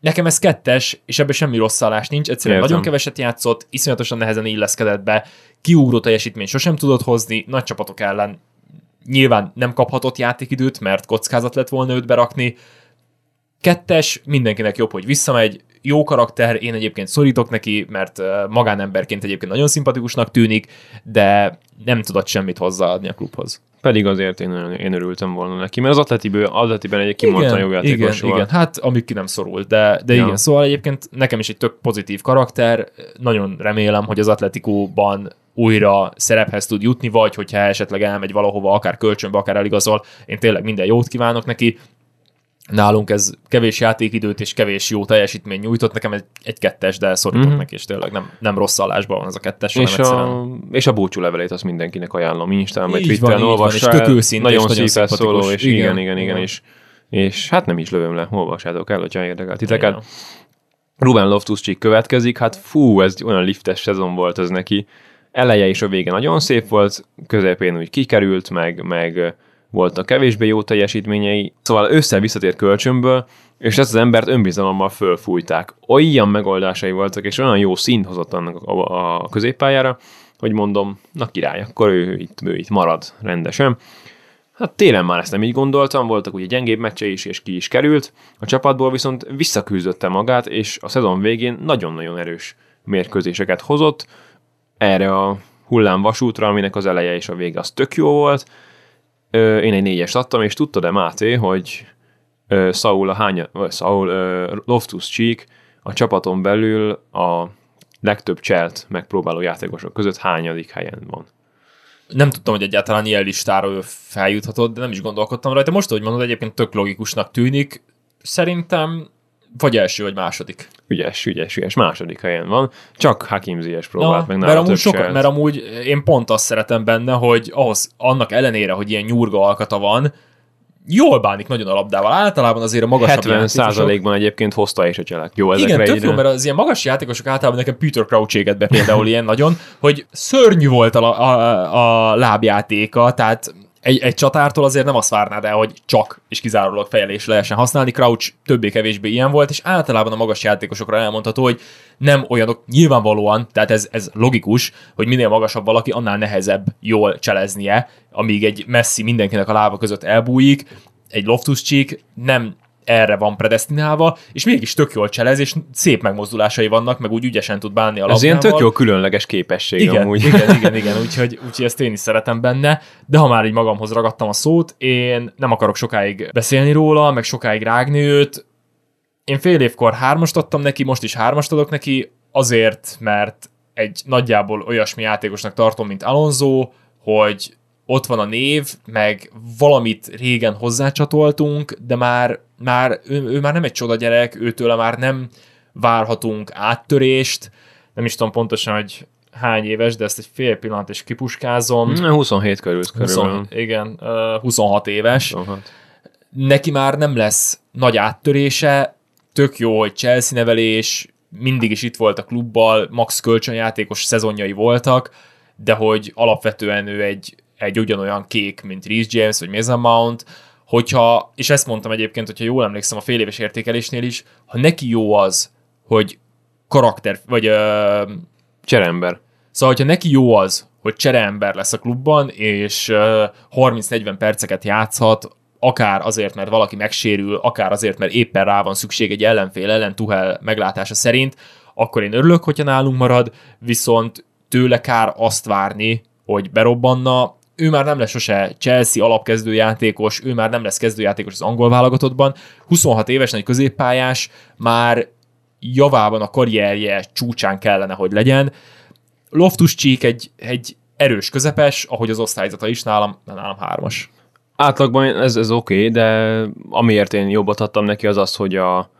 Nekem ez kettes, és ebben semmi rossz állás nincs. Egyszerűen Értem. nagyon keveset játszott, iszonyatosan nehezen illeszkedett be, kiugró teljesítmény sosem tudott hozni, nagy csapatok ellen nyilván nem kaphatott játékidőt, mert kockázat lett volna őt berakni. Kettes, mindenkinek jobb, hogy visszamegy, jó karakter, én egyébként szorítok neki, mert magánemberként egyébként nagyon szimpatikusnak tűnik, de nem tudott semmit hozzáadni a klubhoz.
Pedig azért én, én örültem volna neki, mert az atletiből, atletiben egy kimondottan jó játékos
igen. Igen, hát amíg ki nem szorult, de, de ja. igen, szóval egyébként nekem is egy tök pozitív karakter, nagyon remélem, hogy az atletikóban újra szerephez tud jutni, vagy hogyha esetleg elmegy valahova, akár kölcsönbe, akár eligazol, én tényleg minden jót kívánok neki. Nálunk ez kevés játékidőt és kevés jó teljesítmény nyújtott, nekem egy, egy kettes, de szorítok mm-hmm. neki, és tényleg nem, nem rossz állásban van ez a kettes.
És, a, és a búcsú levelét azt mindenkinek ajánlom Instán, vagy Twitteren olvassák. Tök őszinte, nagyon, nagyon szíves szóló, és igen, igen, igen, igen, és, és hát nem is lövöm le, olvassátok el, hogyha érdekel titeket. Ruben loftus következik, hát fú, ez olyan liftes szezon volt ez neki eleje és a vége nagyon szép volt, közepén úgy kikerült, meg, meg voltak kevésbé jó teljesítményei, szóval össze visszatért kölcsönből, és ezt az embert önbizalommal fölfújták. Olyan megoldásai voltak, és olyan jó színt hozott annak a, a középpályára, hogy mondom, na király, akkor ő itt, ő itt marad rendesen. Hát télen már ezt nem így gondoltam, voltak ugye gyengébb meccse is, és ki is került. A csapatból viszont visszaküzdötte magát, és a szezon végén nagyon-nagyon erős mérkőzéseket hozott, erre a hullám vasútra, aminek az eleje és a vége az tök jó volt. Én egy négyest adtam, és tudtad-e Máté, hogy Saul, a hány, Saul Loftus Cheek a csapaton belül a legtöbb cselt megpróbáló játékosok között hányadik helyen van?
Nem tudtam, hogy egyáltalán ilyen listára ő feljuthatott, de nem is gondolkodtam rajta. Most, hogy mondod, egyébként tök logikusnak tűnik. Szerintem vagy első, vagy második.
Ügyes, ügyes, ügyes. Második helyen van. Csak Hakim Ziyech próbált Na, meg mert
amúgy, soka, mert amúgy én pont azt szeretem benne, hogy ahhoz, annak ellenére, hogy ilyen nyurga alkata van, jól bánik nagyon a labdával. Általában azért a magasabb
70 százalékban egyébként hozta is a cselek.
Jó, ezekre Igen, tök jó, mert az ilyen magas játékosok általában nekem Peter Crouch be például ilyen nagyon, hogy szörnyű volt a, a, a lábjátéka, tehát egy, egy csatártól azért nem azt várnád el, hogy csak és kizárólag fejelés lehessen használni. Crouch többé-kevésbé ilyen volt, és általában a magas játékosokra elmondható, hogy nem olyanok, nyilvánvalóan, tehát ez, ez logikus, hogy minél magasabb valaki, annál nehezebb jól cseleznie, amíg egy messzi mindenkinek a lába között elbújik, egy Loftus Cheek nem erre van predestinálva, és mégis tök jól cselez, és szép megmozdulásai vannak, meg úgy ügyesen tud bánni a labdával. Ez
ilyen tök jó különleges képesség
igen,
amúgy.
Igen, igen, igen, úgyhogy, úgyhogy ezt én is szeretem benne, de ha már így magamhoz ragadtam a szót, én nem akarok sokáig beszélni róla, meg sokáig rágni őt, én fél évkor hármast adtam neki, most is hármast adok neki, azért, mert egy nagyjából olyasmi játékosnak tartom, mint Alonso, hogy ott van a név, meg valamit régen hozzácsatoltunk, de már, már ő, ő már nem egy csoda gyerek, őtől már nem várhatunk áttörést, nem is tudom pontosan, hogy hány éves, de ezt egy fél pillanat is kipuskázom.
27 körül,
20, igen, 26 éves. 26. Neki már nem lesz nagy áttörése, tök jó, hogy Chelsea nevelés, mindig is itt volt a klubbal, max kölcsönjátékos szezonjai voltak, de hogy alapvetően ő egy, egy ugyanolyan kék, mint Reece James vagy Mason Mount, hogyha, és ezt mondtam egyébként, hogyha jól emlékszem a fél éves értékelésnél is, ha neki jó az, hogy karakter, vagy uh,
cserember.
Szóval, hogyha neki jó az, hogy csereember lesz a klubban, és uh, 30-40 perceket játszhat, akár azért, mert valaki megsérül, akár azért, mert éppen rá van szükség egy ellenfél ellen Tuhel meglátása szerint, akkor én örülök, hogyha nálunk marad, viszont tőle kár azt várni, hogy berobbanna, ő már nem lesz sose Chelsea alapkezdőjátékos, ő már nem lesz kezdőjátékos az angol válogatottban, 26 éves nagy középpályás, már javában a karrierje csúcsán kellene, hogy legyen. Loftus Cheek egy, egy erős közepes, ahogy az osztályzata is nálam, nálam hármas.
Átlagban ez, ez oké, okay, de amiért én jobbat adtam neki az az, hogy a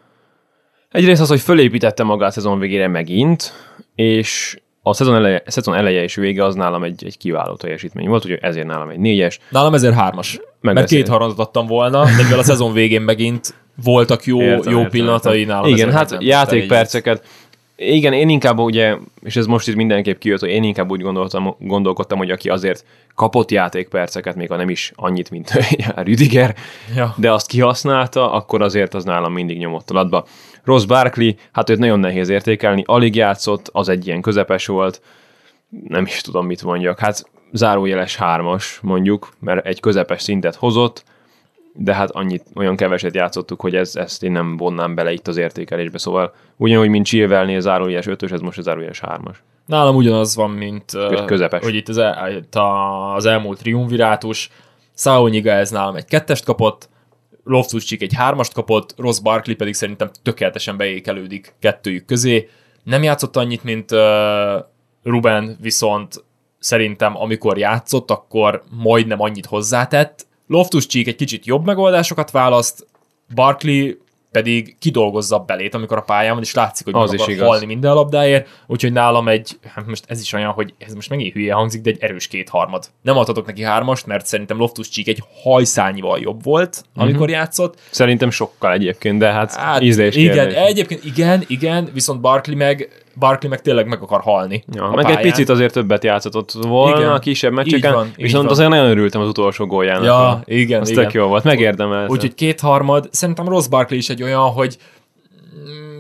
egyrészt az, hogy fölépítette magát szezon végére megint, és a szezon eleje, a szezon eleje és vége az nálam egy, egy kiváló teljesítmény volt, úgyhogy ezért nálam egy négyes.
Nálam ezért hármas. Mert két harmadat adtam volna, de mivel a szezon végén megint voltak jó, értem, jó értem, pillanatai értem. nálam.
Igen, hát játékperceket, igen, én inkább ugye, és ez most itt mindenképp kijött, hogy én inkább úgy gondoltam, gondolkodtam, hogy aki azért kapott játékperceket, még ha nem is annyit, mint Rüdiger, ja. de azt kihasználta, akkor azért az nálam mindig nyomott alatba. Ross Barkley, hát őt nagyon nehéz értékelni, alig játszott, az egy ilyen közepes volt, nem is tudom, mit mondjak. Hát zárójeles hármas mondjuk, mert egy közepes szintet hozott, de hát annyit, olyan keveset játszottuk, hogy ez, ezt én nem vonnám bele itt az értékelésbe, szóval ugyanúgy, mint Chilwellnél zárójeles 5 ez most a zárójeles 3-as.
Nálam ugyanaz van, mint
közepes.
hogy itt az, el, az elmúlt triumvirátus, Saúl ez nálam egy kettest kapott, loftus egy hármast kapott, Ross Barkley pedig szerintem tökéletesen beékelődik kettőjük közé. Nem játszott annyit, mint uh, Ruben, viszont szerintem amikor játszott, akkor majdnem annyit hozzátett. Loftus egy kicsit jobb megoldásokat választ, Barkley pedig kidolgozza belét, amikor a pályán van, és látszik, hogy az is akar halni minden labdáért, úgyhogy nálam egy, hát most ez is olyan, hogy ez most megint hülye hangzik, de egy erős kétharmad. Nem adhatok neki hármast, mert szerintem Loftus Csík egy hajszányival jobb volt, amikor uh-huh. játszott.
Szerintem sokkal egyébként, de hát, hát ízlés
Igen, kérdés. egyébként igen, igen, viszont Barkley meg Barkley meg tényleg meg akar halni.
Ja, meg pályán. egy picit azért többet játszott volna igen, a kisebb meccseken, van, viszont azért nagyon örültem az utolsó góljának.
Ja, igen,
az
igen.
tök jó volt, megérdemelt.
Úgyhogy kétharmad, szerintem Ross Barkley is egy olyan, hogy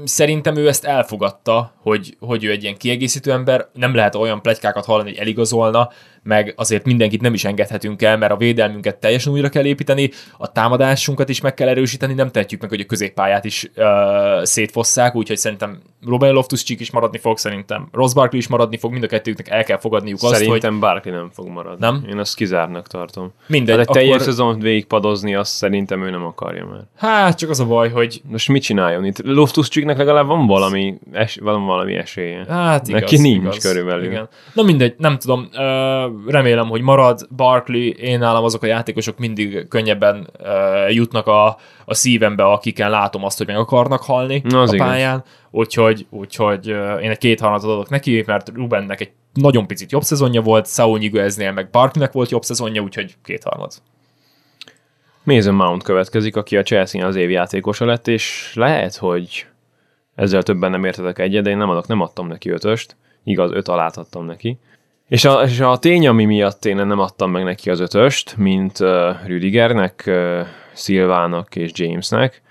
szerintem ő ezt elfogadta, hogy, hogy ő egy ilyen kiegészítő ember, nem lehet olyan plegykákat hallani, hogy eligazolna, meg azért mindenkit nem is engedhetünk el, mert a védelmünket teljesen újra kell építeni, a támadásunkat is meg kell erősíteni, nem tehetjük meg, hogy a középpályát is uh, szétfosszák, úgyhogy szerintem Robin loftus is maradni fog, szerintem Ross Barkley is maradni fog, mind a kettőknek el kell fogadniuk
azt,
Szerintem
Barkley nem fog maradni.
Nem?
Én azt kizárnak tartom.
Mindegy.
Hát egy teljes akkor... szezon végigpadozni, azt szerintem ő nem akarja már.
Hát, csak az a baj, hogy...
Most mit csináljon itt? loftus legalább van valami, es, van valami esélye.
Hát igaz,
Neki nincs
igaz,
körülbelül.
Igen. Na mindegy, nem tudom. Uh, remélem, hogy marad Barkley, én nálam azok a játékosok mindig könnyebben uh, jutnak a, a szívembe, akiken látom azt, hogy meg akarnak halni Na, a pályán, igaz. úgyhogy, úgyhogy uh, én egy két harmadot adok neki, mert Rubennek egy nagyon picit jobb szezonja volt, Saul Nyigueznél meg Barkleynek volt jobb szezonja, úgyhogy két harmad.
Mason Mount következik, aki a Chelsea az év játékosa lett, és lehet, hogy ezzel többen nem értetek egyet, de én nem, adok, nem adtam neki ötöst, igaz, öt alát adtam neki. És a, és a tény, ami miatt én nem adtam meg neki az ötöst, mint uh, Rüdigernek, uh, Szilvának és Jamesnek,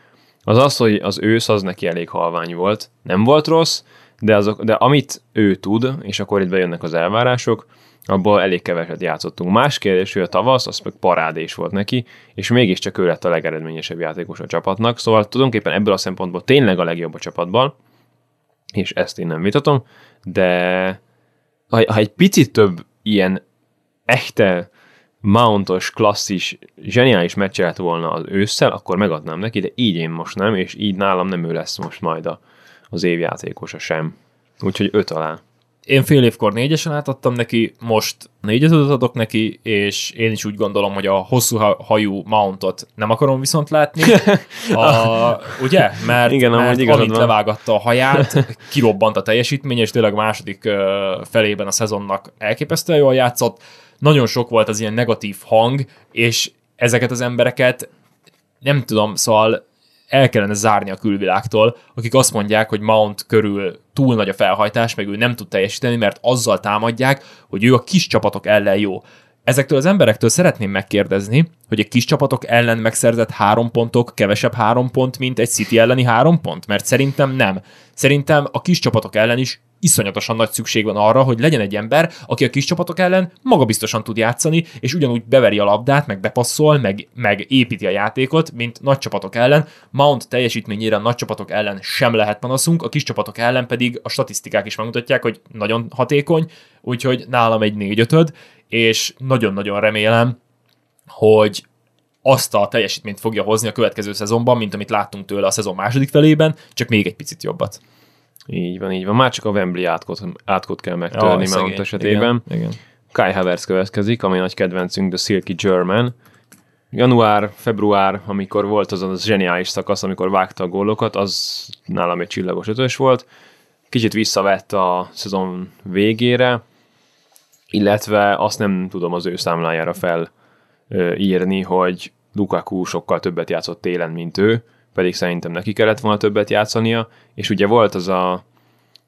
az az, hogy az ősz az neki elég halvány volt. Nem volt rossz, de, azok, de amit ő tud, és akkor itt bejönnek az elvárások, abból elég keveset játszottunk. Más kérdés, hogy a tavasz, az meg parádés volt neki, és mégiscsak ő lett a legeredményesebb játékos a csapatnak, szóval tulajdonképpen ebből a szempontból tényleg a legjobb a csapatban, és ezt én nem vitatom, de ha, ha egy picit több ilyen echte Mountos, klasszis, zseniális meccselt volna az ősszel, akkor megadnám neki, de így én most nem, és így nálam nem ő lesz most majd a, az évjátékosa sem. Úgyhogy öt alá.
Én fél évkor négyesen átadtam neki, most négyet adok neki, és én is úgy gondolom, hogy a hosszú hajú Mountot nem akarom viszont látni. A, ugye? Mert,
Igen,
mert amint
van.
levágatta a haját, kirobbant a teljesítmény, és tényleg második felében a szezonnak elképesztően jól játszott. Nagyon sok volt az ilyen negatív hang, és ezeket az embereket nem tudom, szóval el kellene zárni a külvilágtól, akik azt mondják, hogy Mount körül túl nagy a felhajtás, meg ő nem tud teljesíteni, mert azzal támadják, hogy ő a kis csapatok ellen jó. Ezektől az emberektől szeretném megkérdezni, hogy egy kis csapatok ellen megszerzett három pontok kevesebb három pont, mint egy City elleni három pont? Mert szerintem nem. Szerintem a kis csapatok ellen is iszonyatosan nagy szükség van arra, hogy legyen egy ember, aki a kis csapatok ellen magabiztosan tud játszani, és ugyanúgy beveri a labdát, meg bepasszol, meg, meg építi a játékot, mint nagy csapatok ellen. Mount teljesítményére a nagy csapatok ellen sem lehet panaszunk, a kis csapatok ellen pedig a statisztikák is megmutatják, hogy nagyon hatékony, úgyhogy nálam egy négy ötöd, és nagyon-nagyon remélem, hogy azt a teljesítményt fogja hozni a következő szezonban, mint amit láttunk tőle a szezon második felében, csak még egy picit jobbat.
Így van, így van. Már csak a Wembley átkot, átkot kell megtörni
Jaj,
Mount esetében.
Igen, igen.
Kai Havertz következik, ami nagy kedvencünk, The Silky German. Január, február, amikor volt az a zseniális szakasz, amikor vágta a gólokat, az nálam egy csillagos ötös volt. Kicsit visszavett a szezon végére, illetve azt nem tudom az ő számlájára felírni, hogy Lukaku sokkal többet játszott télen, mint ő, pedig szerintem neki kellett volna többet játszania, és ugye volt az a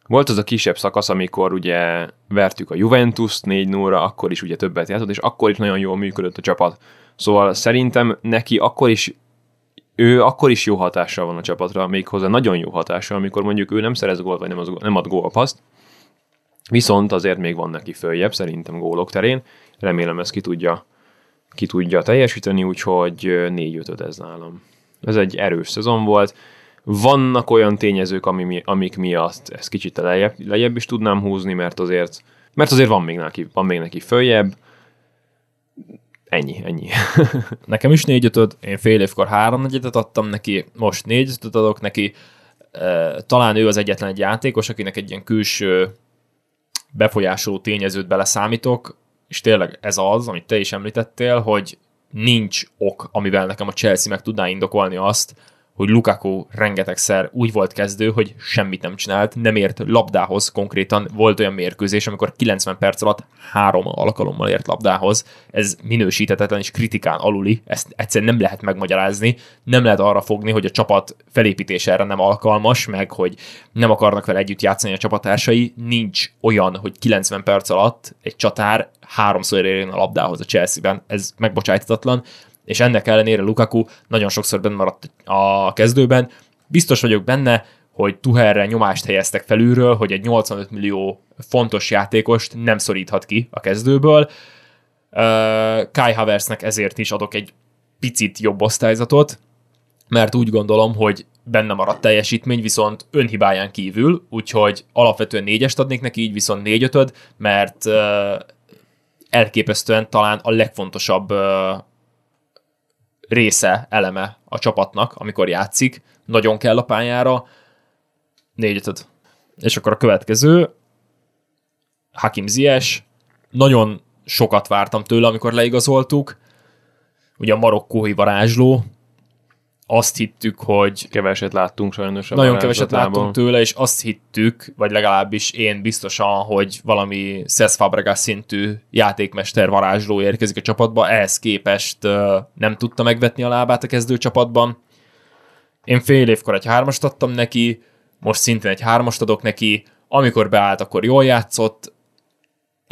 volt az a kisebb szakasz, amikor ugye vertük a Juventus 4 0 akkor is ugye többet játszott, és akkor is nagyon jól működött a csapat. Szóval szerintem neki akkor is ő akkor is jó hatással van a csapatra, méghozzá nagyon jó hatással, amikor mondjuk ő nem szerez gólt, vagy nem, az, nem ad gólpaszt, viszont azért még van neki följebb, szerintem gólok terén, remélem ezt ki tudja, ki tudja teljesíteni, úgyhogy 4-5 ez nálam. Ez egy erős szezon volt, vannak olyan tényezők, ami, mi- amik miatt ezt kicsit lejjebb, lejjebb is tudnám húzni, mert azért, mert azért van még neki, van még neki följebb. Ennyi, ennyi.
Nekem is négy ötöd, én fél évkor három negyedet adtam neki, most négy ötöt adok neki. Talán ő az egyetlen egy játékos, akinek egy ilyen külső befolyásoló tényezőt beleszámítok, és tényleg ez az, amit te is említettél, hogy nincs ok, amivel nekem a Chelsea meg tudná indokolni azt, hogy Lukaku rengetegszer úgy volt kezdő, hogy semmit nem csinált, nem ért labdához konkrétan. Volt olyan mérkőzés, amikor 90 perc alatt három alkalommal ért labdához. Ez minősíthetetlen és kritikán aluli, ezt egyszerűen nem lehet megmagyarázni. Nem lehet arra fogni, hogy a csapat felépítése erre nem alkalmas, meg hogy nem akarnak vele együtt játszani a csapattársai. Nincs olyan, hogy 90 perc alatt egy csatár háromszor érjen a labdához a Chelsea-ben. Ez megbocsájtatatlan és ennek ellenére Lukaku nagyon sokszor benne maradt a kezdőben. Biztos vagyok benne, hogy Tuherre nyomást helyeztek felülről, hogy egy 85 millió fontos játékost nem szoríthat ki a kezdőből. Kai Havertznek ezért is adok egy picit jobb osztályzatot, mert úgy gondolom, hogy benne maradt teljesítmény, viszont önhibáján kívül, úgyhogy alapvetően négyest adnék neki, így viszont négy ötöd, mert elképesztően talán a legfontosabb része, eleme a csapatnak, amikor játszik, nagyon kell a pályára, négy. És akkor a következő, Hakim Ziyech, nagyon sokat vártam tőle, amikor leigazoltuk, ugye a marokkói varázsló, azt hittük, hogy
Keveset láttunk sajnos a
nagyon keveset láttunk tőle, és azt hittük, vagy legalábbis én biztosan, hogy valami Cesc Fabregas szintű játékmester varázsló érkezik a csapatba, ehhez képest nem tudta megvetni a lábát a kezdő csapatban. Én fél évkor egy hármast adtam neki, most szintén egy hármast adok neki, amikor beállt, akkor jól játszott,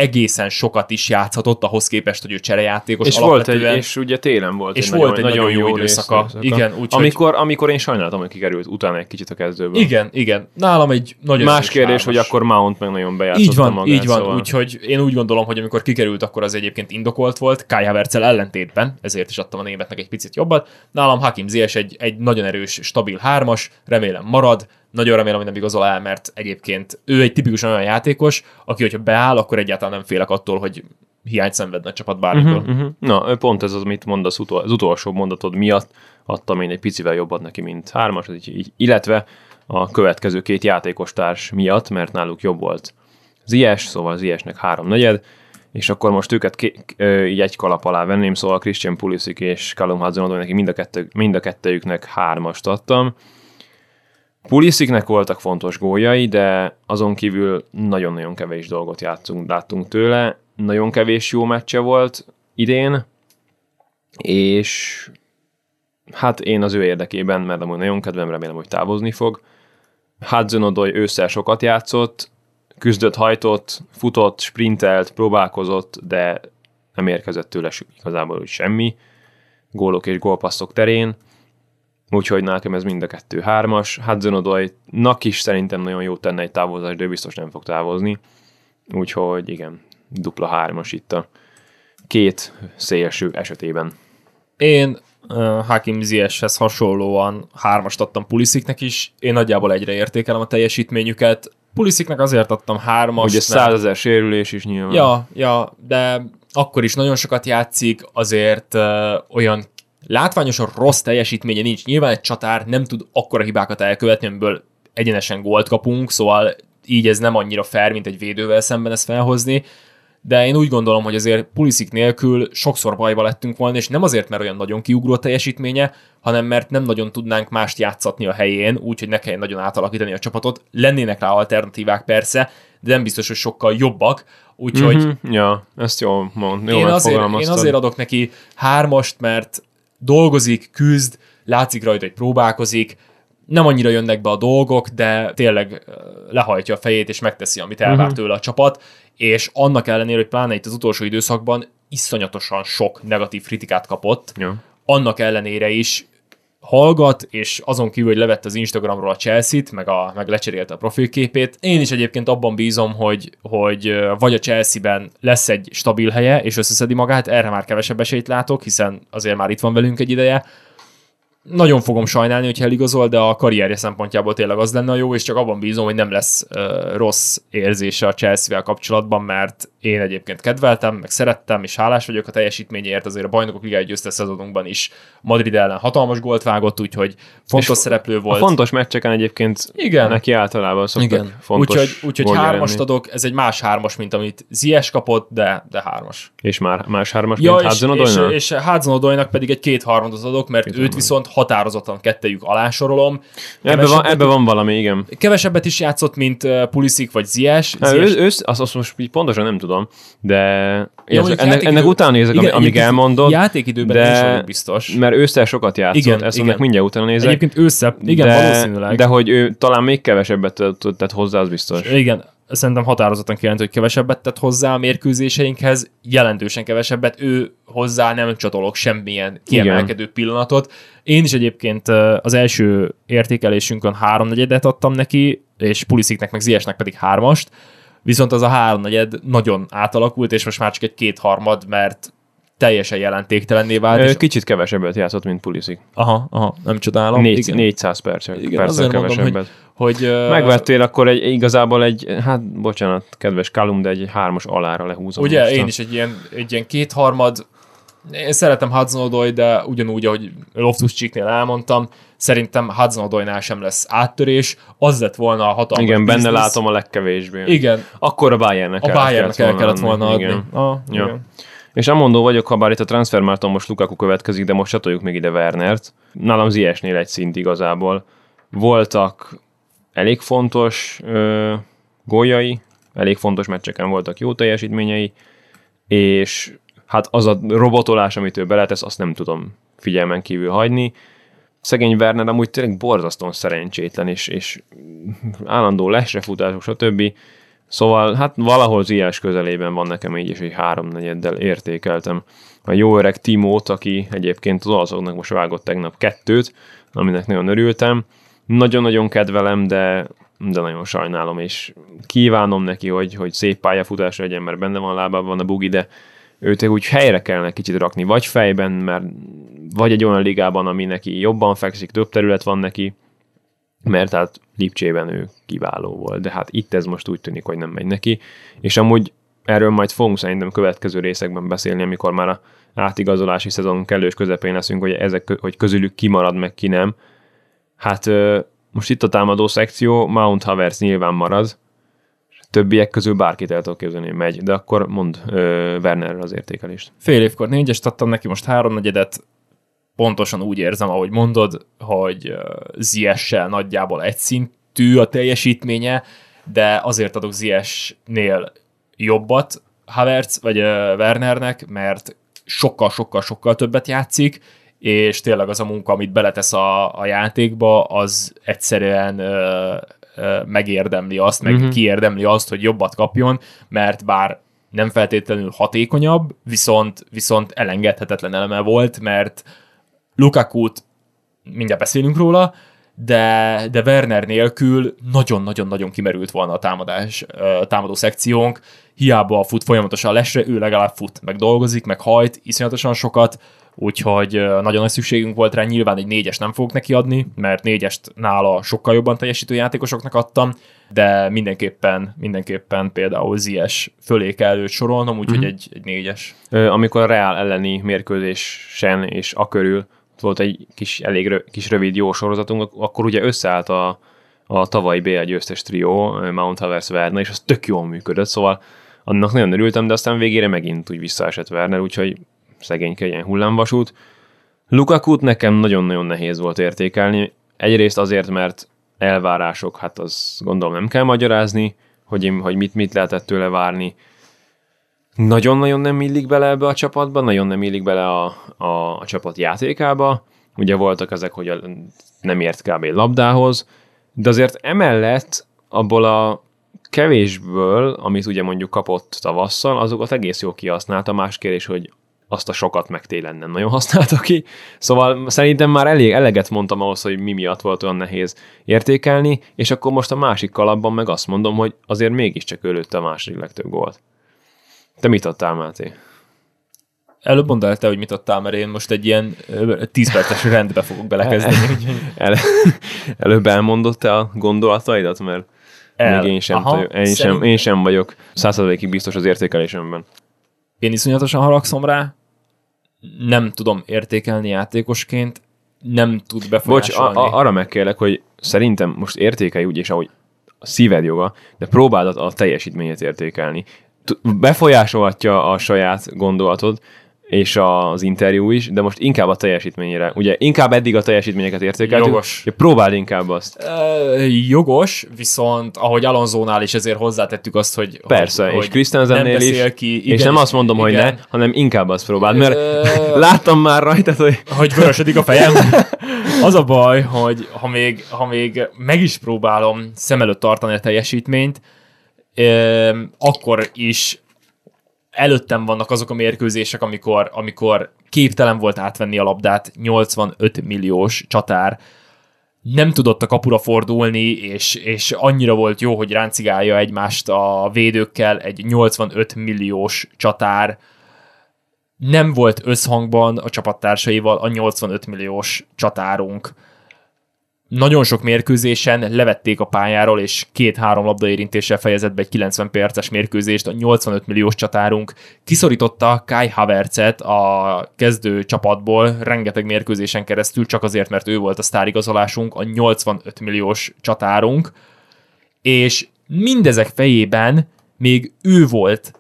egészen sokat is játszhatott ahhoz képest, hogy ő cserejátékos
És volt egy, és ugye télen volt
És volt egy nagyon jó időszaka. Igen, úgyhogy-
amikor, amikor én sajnáltam, hogy kikerült utána egy kicsit a kezdőből.
Igen, igen. Nálam egy nagyon
Más kérdés, hogy akkor Mount meg nagyon bejátszotta
Így van,
magát.
így van.
Szóval...
Úgyhogy én úgy gondolom, hogy amikor kikerült, akkor az egyébként indokolt volt, Kai Havertzel ellentétben, ezért is adtam a németnek egy picit jobbat. Nálam Hakim Ziyech egy, egy nagyon erős, stabil hármas, remélem marad, nagyon remélem, hogy nem igazol el, mert egyébként ő egy tipikusan olyan játékos, aki, hogyha beáll, akkor egyáltalán nem félek attól, hogy hiányt szenvedne a csapat bármikor.
Uh-huh, uh-huh. Na, pont ez az, amit mondasz utol, az utolsó mondatod miatt adtam én egy picivel jobbat neki, mint hármas, így, illetve a következő két játékos társ miatt, mert náluk jobb volt Zies, szóval Ziesnek három negyed, és akkor most őket ké- így egy kalap alá venném, szóval Christian Pulisic és Callum hudson neki mind a, kettő, mind a kettőjüknek hármast adtam. Pulisicnek voltak fontos góljai, de azon kívül nagyon-nagyon kevés dolgot játszunk, láttunk tőle, nagyon kevés jó meccse volt idén, és hát én az ő érdekében, mert amúgy nagyon kedvem, remélem, hogy távozni fog. Hudson Odoi ősszel sokat játszott, küzdött, hajtott, futott, sprintelt, próbálkozott, de nem érkezett tőle igazából úgy semmi, gólok és gólpasszok terén, úgyhogy nekem ez mind a kettő hármas. Hudson Odoi-nak is szerintem nagyon jó tenne egy távozás, de ő biztos nem fog távozni, úgyhogy igen, dupla hármas itt a két szélső esetében.
Én uh, Hakim Ziyechhez hasonlóan hármast adtam Pulisiknek is. Én nagyjából egyre értékelem a teljesítményüket. Pulisiknek azért adtam hármas.
Ugye százezer sérülés is nyilván.
Ja, ja, de akkor is nagyon sokat játszik, azért uh, olyan látványosan rossz teljesítménye nincs. Nyilván egy csatár nem tud akkora hibákat elkövetni, amiből egyenesen gólt kapunk, szóval így ez nem annyira fair, mint egy védővel szemben ezt felhozni, de én úgy gondolom, hogy azért Pulisic nélkül sokszor bajba lettünk volna, és nem azért, mert olyan nagyon kiugró teljesítménye, hanem mert nem nagyon tudnánk mást játszatni a helyén, úgyhogy ne kelljen nagyon átalakítani a csapatot. Lennének rá alternatívák persze, de nem biztos, hogy sokkal jobbak, úgyhogy... Mm-hmm,
ja, ezt jól mond,
jól én, azért, én azért adok neki hármast, mert dolgozik, küzd, látszik rajta, hogy próbálkozik, nem annyira jönnek be a dolgok, de tényleg lehajtja a fejét, és megteszi, amit elvár uh-huh. tőle a csapat, és annak ellenére, hogy pláne itt az utolsó időszakban iszonyatosan sok negatív kritikát kapott, ja. annak ellenére is hallgat, és azon kívül, hogy levett az Instagramról a Chelsea-t, meg, a, meg lecserélte a profilképét. Én is egyébként abban bízom, hogy, hogy vagy a Chelsea-ben lesz egy stabil helye, és összeszedi magát, erre már kevesebb esélyt látok, hiszen azért már itt van velünk egy ideje, nagyon fogom sajnálni, hogyha eligazol, de a karrierje szempontjából tényleg az lenne a jó, és csak abban bízom, hogy nem lesz uh, rossz érzése a Chelsea-vel kapcsolatban, mert én egyébként kedveltem, meg szerettem, és hálás vagyok a teljesítményért, azért a bajnokok ligája győzte szezonunkban is Madrid ellen hatalmas gólt vágott, úgyhogy fontos és szereplő volt.
A fontos meccseken egyébként Igen. neki általában szoktak Igen. fontos
Úgyhogy, úgyhogy hármast lenni. adok, ez egy más hármas, mint amit Zies kapott, de, de hármas.
És már más hármas, ja, mint
Hudson és, és, és Hudson pedig egy két adok, mert két őt viszont határozottan kettejük alásorolom.
Ebben van, ebbe van valami, igen.
Kevesebbet is játszott, mint Pulisic vagy Zies.
Ő, ő, azt, azt most pontosan nem tudom, de ja, ennek, játékidő, ennek után nézek, igen, amíg elmondod.
Játékidőben de, is vagyok biztos.
Mert ősszel sokat játszott, igen, ezt igen. mindjárt utána nézek.
Egyébként ősszel, igen,
de,
valószínűleg.
De hogy ő talán még kevesebbet tett hozzá, az biztos.
Igen, szerintem határozottan kijelent, hogy kevesebbet tett hozzá a mérkőzéseinkhez, jelentősen kevesebbet, ő hozzá nem csatolok semmilyen kiemelkedő Igen. pillanatot. Én is egyébként az első értékelésünkön háromnegyedet adtam neki, és Pulisziknek meg Ziesnek pedig hármast, viszont az a háromnegyed nagyon átalakult, és most már csak egy kétharmad, mert teljesen jelentéktelenné vált.
És... Kicsit kevesebbet játszott, mint Pulisic.
Aha, aha, nem csodálom.
Négy, igen. 400 percet, igen, percet kevesebbet. Mondom,
hogy, hogy,
Megvettél akkor egy, igazából egy, hát bocsánat, kedves Kalum, de egy hármas alára lehúzom.
Ugye, mostan. én is egy ilyen, egy ilyen kétharmad, én szeretem hudson de ugyanúgy, ahogy Loftus Cheeknél elmondtam, szerintem hudson sem lesz áttörés, az lett volna a hatalmas
Igen, benne business. látom a legkevésbé.
Igen.
Akkor a Bayernnek
a Bayernnek el kellett volna adni.
Igen. Ah, ja. igen. És amondó vagyok, ha bár itt a transfermárton most Lukaku következik, de most csatoljuk még ide Wernert. Nálam Ziesnél egy szint igazából. Voltak elég fontos ö, góljai, elég fontos meccseken voltak jó teljesítményei, és hát az a robotolás, amit ő beletesz, azt nem tudom figyelmen kívül hagyni. Szegény Werner amúgy tényleg borzasztóan szerencsétlen, és, és állandó lesrefutások, stb. Szóval hát valahol Ziás közelében van nekem így is egy háromnegyeddel értékeltem. A jó öreg Timót, aki egyébként az olaszoknak most vágott tegnap kettőt, aminek nagyon örültem. Nagyon-nagyon kedvelem, de, de nagyon sajnálom, és kívánom neki, hogy, hogy szép pályafutás legyen, mert benne van lábában a bugi, de őt úgy helyre kellene kicsit rakni, vagy fejben, mert vagy egy olyan ligában, ami neki jobban fekszik, több terület van neki, mert hát Lipcsében ő kiváló volt, de hát itt ez most úgy tűnik, hogy nem megy neki, és amúgy erről majd fogunk szerintem következő részekben beszélni, amikor már a átigazolási szezon kellős közepén leszünk, hogy ezek, hogy közülük ki marad, meg ki nem. Hát most itt a támadó szekció, Mount Havers nyilván marad, többiek közül bárkit el tudok képzelni, hogy megy, de akkor mond Wernerről az értékelést.
Fél évkor négyest adtam neki, most háromnegyedet, pontosan úgy érzem, ahogy mondod, hogy Ziessel nagyjából egy szintű a teljesítménye, de azért adok Ziesnél jobbat Havertz vagy Wernernek, mert sokkal-sokkal-sokkal többet játszik, és tényleg az a munka, amit beletesz a, a játékba, az egyszerűen ö, ö, megérdemli azt, meg uh-huh. kiérdemli azt, hogy jobbat kapjon, mert bár nem feltétlenül hatékonyabb, viszont, viszont elengedhetetlen eleme volt, mert Lukaku-t mindjárt beszélünk róla, de, de Werner nélkül nagyon-nagyon-nagyon kimerült volna a támadás, a támadó szekciónk, hiába fut folyamatosan lesre, ő legalább fut, meg dolgozik, meg hajt, iszonyatosan sokat, úgyhogy nagyon nagy szükségünk volt rá, nyilván egy négyes nem fogok neki adni, mert négyest nála sokkal jobban teljesítő játékosoknak adtam, de mindenképpen, mindenképpen például Zies fölé kell őt sorolnom, úgyhogy mm-hmm. egy, egy négyes.
Amikor a Real elleni mérkőzésen és a körül volt egy kis, elég rö, kis rövid jó sorozatunk, akkor ugye összeállt a, a tavalyi BL győztes trió, Mount Havers Werner, és az tök jól működött, szóval annak nagyon örültem, de aztán végére megint úgy visszaesett Werner, úgyhogy szegényke ilyen hullámvasút. Lukakut nekem nagyon-nagyon nehéz volt értékelni, egyrészt azért, mert elvárások, hát az gondolom nem kell magyarázni, hogy, én, hogy mit, mit lehetett tőle várni. Nagyon-nagyon nem illik bele ebbe a csapatba, nagyon nem illik bele a, a, a csapat játékába. Ugye voltak ezek, hogy a, nem ért kb. labdához, de azért emellett abból a kevésből, amit ugye mondjuk kapott tavasszal, azokat egész jól kihasználta. Más kérdés, hogy azt a sokat meg télen nem nagyon használta ki. Szóval szerintem már elég eleget mondtam ahhoz, hogy mi miatt volt olyan nehéz értékelni, és akkor most a másik kalapban meg azt mondom, hogy azért mégiscsak ő a második legtöbb gólt. Te mit adtál, Máté?
Előbb mondd el te, hogy mit adtál, mert én most egy ilyen 10 perces rendbe fogok belekezdeni.
El, előbb elmondott te a gondolataidat, mert El. még én sem, Aha, én, sem, én sem vagyok százszerzalékig biztos az értékelésemben.
Én iszonyatosan haragszom rá, nem tudom értékelni játékosként, nem tud befolyásolni.
Bocs, a, a, arra megkérlek, hogy szerintem most értékelj úgy, és ahogy a szíved joga, de próbáld a teljesítményét értékelni. Befolyásolhatja a saját gondolatod, és az interjú is, de most inkább a teljesítményére. Ugye inkább eddig a teljesítményeket értékeltük. Jogos. Ja, próbáld inkább azt.
E, jogos, viszont ahogy Alonzónál is ezért hozzátettük azt, hogy
Persze,
hogy,
és Christensennél is. Ki, igen, és nem azt mondom, igen. hogy ne, hanem inkább azt próbáld, mert e, láttam már rajta, hogy...
Hogy vörösödik a fejem. Az a baj, hogy ha még, ha még meg is próbálom szem előtt tartani a teljesítményt, akkor is előttem vannak azok a mérkőzések, amikor, amikor képtelen volt átvenni a labdát, 85 milliós csatár, nem tudott a kapura fordulni, és, és annyira volt jó, hogy ráncigálja egymást a védőkkel, egy 85 milliós csatár, nem volt összhangban a csapattársaival a 85 milliós csatárunk nagyon sok mérkőzésen levették a pályáról, és két-három labdaérintéssel fejezett be egy 90 perces mérkőzést, a 85 milliós csatárunk kiszorította Kai Havertzet a kezdő csapatból rengeteg mérkőzésen keresztül, csak azért, mert ő volt a sztárigazolásunk, a 85 milliós csatárunk, és mindezek fejében még ő volt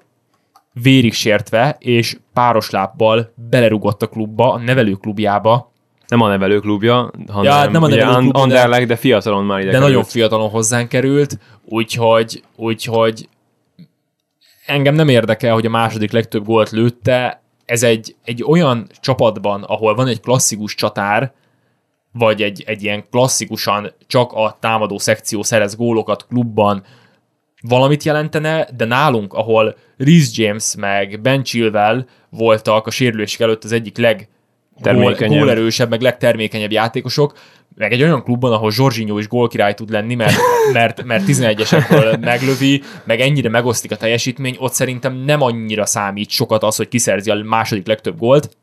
vérig sértve, és páros lábbal belerugott a klubba, a nevelőklubjába,
nem a nevelőklubja, hanem ja, nem a nevelőklub, Anderlecht, de, de fiatalon már ide
De került. nagyon fiatalon hozzánk került, úgyhogy, úgyhogy engem nem érdekel, hogy a második legtöbb gólt lőtte. Ez egy, egy olyan csapatban, ahol van egy klasszikus csatár, vagy egy, egy ilyen klasszikusan csak a támadó szekció szerez gólokat klubban, valamit jelentene, de nálunk, ahol Rhys James meg Ben Chilwell voltak a sérülések előtt az egyik leg termékenyebb. gólerősebb, meg legtermékenyebb játékosok, meg egy olyan klubban, ahol Zsorzsinyó is gólkirály tud lenni, mert, mert, mert 11-esekből meglövi, meg ennyire megosztik a teljesítmény, ott szerintem nem annyira számít sokat az, hogy kiszerzi a második legtöbb gólt,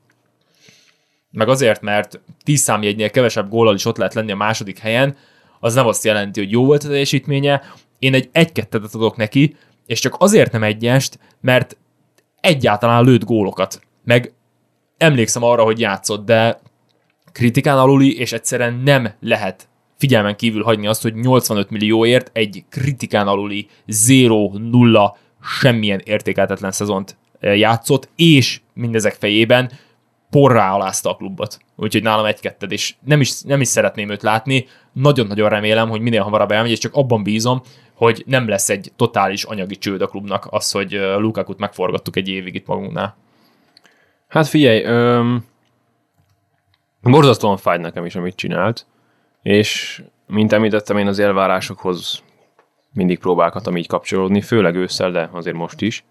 meg azért, mert 10 számjegynél kevesebb góllal is ott lehet lenni a második helyen, az nem azt jelenti, hogy jó volt a teljesítménye. Én egy egy-kettet adok neki, és csak azért nem egyest, mert egyáltalán lőtt gólokat. Meg emlékszem arra, hogy játszott, de kritikán aluli, és egyszerűen nem lehet figyelmen kívül hagyni azt, hogy 85 millióért egy kritikán aluli 0-0 semmilyen értékeltetlen szezont eh, játszott, és mindezek fejében porrá alázta a klubot. Úgyhogy nálam egy-ketted, és nem is, nem is szeretném őt látni. Nagyon-nagyon remélem, hogy minél hamarabb elmegy, és csak abban bízom, hogy nem lesz egy totális anyagi csőd a klubnak az, hogy eh, Lukakut megforgattuk egy évig itt magunknál.
Hát figyelj, öm, borzasztóan fáj nekem is, amit csinált, és mint említettem, én az elvárásokhoz mindig próbálkoztam így kapcsolódni, főleg ősszel, de azért most is.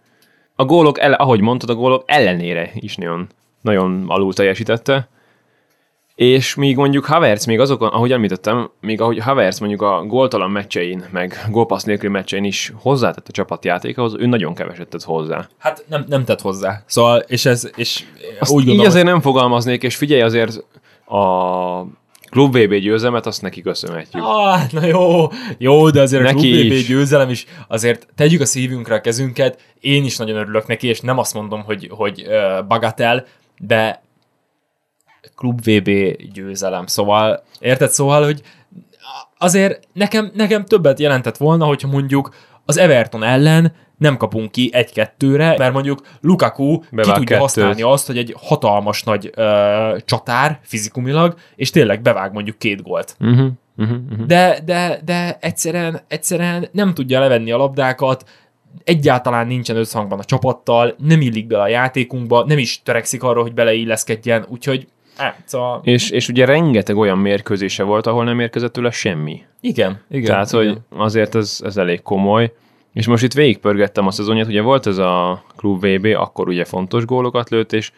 A gólok, ele, ahogy mondtad, a gólok ellenére is nagyon, nagyon alul teljesítette, és míg mondjuk Havertz, még azokon, ahogy említettem, még ahogy Havertz mondjuk a góltalan meccsein, meg gólpassz nélküli meccsein is hozzátett a csapatjátékhoz, ő nagyon keveset tett hozzá.
Hát nem, nem tett hozzá. Szóval, és ez, és
Azt
úgy
így
gondolom,
azért nem fogalmaznék, és figyelj azért a Klub VB győzelmet, azt neki köszönhetjük.
Ah, na jó, jó, de azért
Neki
a Klub VB
is.
győzelem is, azért tegyük a szívünkre a kezünket, én is nagyon örülök neki, és nem azt mondom, hogy, hogy uh, bagatel, de Klub VB győzelem, szóval, érted? Szóval, hogy azért nekem, nekem többet jelentett volna, hogyha mondjuk az Everton ellen nem kapunk ki egy-kettőre, mert mondjuk Lukaku ki
Bevág
tudja
kettőt.
használni azt, hogy egy hatalmas nagy ö, csatár fizikumilag, és tényleg bevág mondjuk két gólt
Uh-huh, uh-huh, uh-huh.
de, de, de egyszerűen, egyszerűen nem tudja levenni a labdákat, egyáltalán nincsen összhangban a csapattal, nem illik bele a játékunkba, nem is törekszik arra, hogy beleilleszkedjen, úgyhogy szóval,
És, és ugye rengeteg olyan mérkőzése volt, ahol nem érkezett tőle semmi.
igen, igen.
Tehát,
igen.
hogy azért ez, ez elég komoly. És most itt végigpörgettem a szezonját, ugye volt ez a Klub VB, akkor ugye fontos gólokat lőtt, és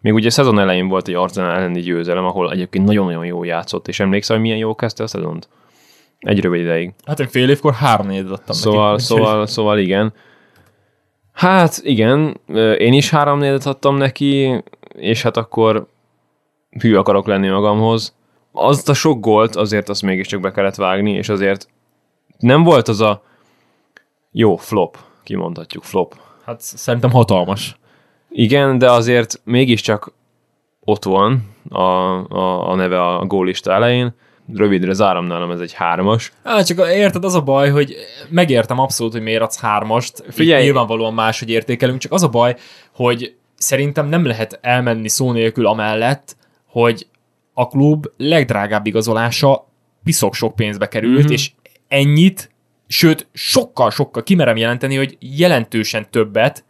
még ugye szezon elején volt egy Arsenal elleni győzelem, ahol egyébként nagyon-nagyon jó játszott, és emlékszel, hogy milyen jó kezdte a szezont? Egy rövid ideig.
Hát én fél évkor három adtam
Szóval,
neki.
szóval, szóval igen. Hát igen, én is három adtam neki, és hát akkor hű akarok lenni magamhoz. Azt a sok gólt azért azt mégiscsak be kellett vágni, és azért nem volt az a jó flop, kimondhatjuk flop.
Hát szerintem hatalmas.
Igen, de azért mégiscsak ott van a, a, a neve a gólista elején. Rövidre zárom nálam, ez egy hármas.
Hát csak érted, az a baj, hogy megértem abszolút, hogy miért adsz hármast.
Figyelj!
Nyilvánvalóan máshogy értékelünk, csak az a baj, hogy szerintem nem lehet elmenni szó nélkül amellett, hogy a klub legdrágább igazolása piszok sok pénzbe került,
Mhm.
mm-hmm. és ennyit, sőt, sokkal-sokkal kimerem jelenteni, hogy jelentősen többet,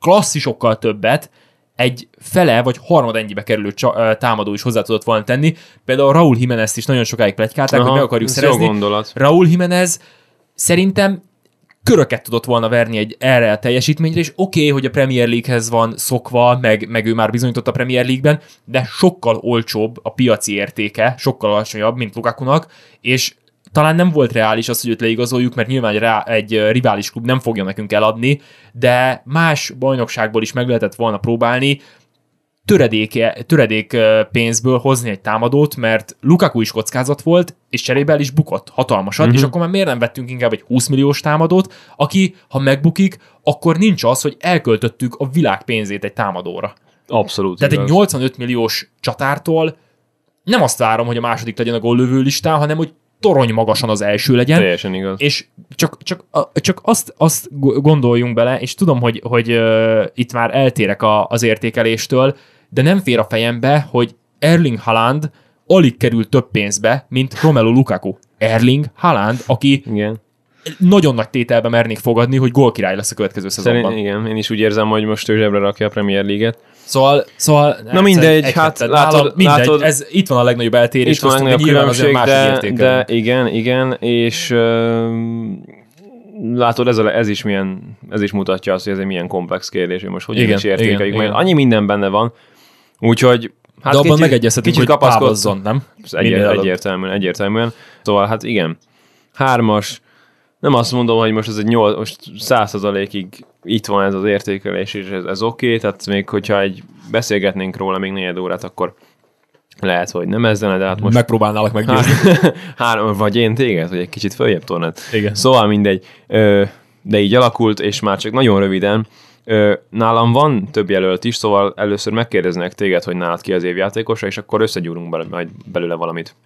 klasszisokkal többet egy fele vagy harmad ennyibe kerülő csa- támadó is hozzá tudott volna tenni. Például Raúl Jimenez is nagyon sokáig plegykálták, hogy meg akarjuk
ez
szerezni. Raúl Jimenez szerintem köröket tudott volna verni egy erre a teljesítményre, és oké, okay, hogy a Premier League-hez van szokva, meg, meg ő már bizonyított a Premier League-ben, de sokkal olcsóbb a piaci értéke, sokkal alacsonyabb, mint Lukakunak, és talán nem volt reális az, hogy őt leigazoljuk, mert nyilván rá, egy rivális klub nem fogja nekünk eladni, de más bajnokságból is meg lehetett volna próbálni, töredék, töredék pénzből hozni egy támadót, mert Lukaku is kockázat volt, és cserébe el is bukott hatalmasat, uh-huh. és akkor már miért nem vettünk inkább egy 20 milliós támadót, aki, ha megbukik, akkor nincs az, hogy elköltöttük a világ pénzét egy támadóra.
Abszolút
Tehát
igaz.
egy 85 milliós csatártól nem azt várom, hogy a második legyen a góllövő listán, hanem hogy torony magasan az első legyen,
Teljesen igaz.
és csak, csak, csak azt, azt go- gondoljunk bele, és tudom, hogy, hogy uh, itt már eltérek a, az értékeléstől, de nem fér a fejembe, hogy Erling Haaland alig kerül több pénzbe, mint Romelu Lukaku. Erling Haaland, aki
Igen.
nagyon nagy tételbe mernék fogadni, hogy gólkirály lesz a következő szezonban.
Szerint, igen, én is úgy érzem, hogy most ő zsebre rakja a Premier League-et.
Szóval, szóval
Na mindegy, hát látod-
mindegy,
látod-
ez itt van a legnagyobb eltérés,
Itt van a legnagyobb különbség, de, de igen, igen, és uh, látod, ez, a, ez, is milyen, ez is mutatja azt, hogy ez egy milyen komplex kérdés, hogy most hogy
Igen,
is értékeljük,
igen,
mert
igen.
annyi minden benne van, úgyhogy hát
de abban
kicsit-
megegyezhetünk,
kicsit
hogy távozzon, nem?
Ez
előbb.
egyértelműen, egyértelműen. Szóval hát igen, hármas, nem azt mondom, hogy most ez egy nyolc, most százszerzalékig itt van ez az értékelés, és ez, ez oké, okay, tehát még hogyha egy beszélgetnénk róla még négy órát, akkor lehet, hogy nem ezzel, de hát most
Megpróbálnálak meggyőzni.
Három, vagy én téged, hogy egy kicsit följebb tornád.
Igen.
Szóval mindegy. Ö, de így alakult, és már csak nagyon röviden. Nálam van több jelölt is, szóval először megkérdeznek téged, hogy nálad ki az évjátékosa, és akkor összegyúrunk bele, majd belőle valamit.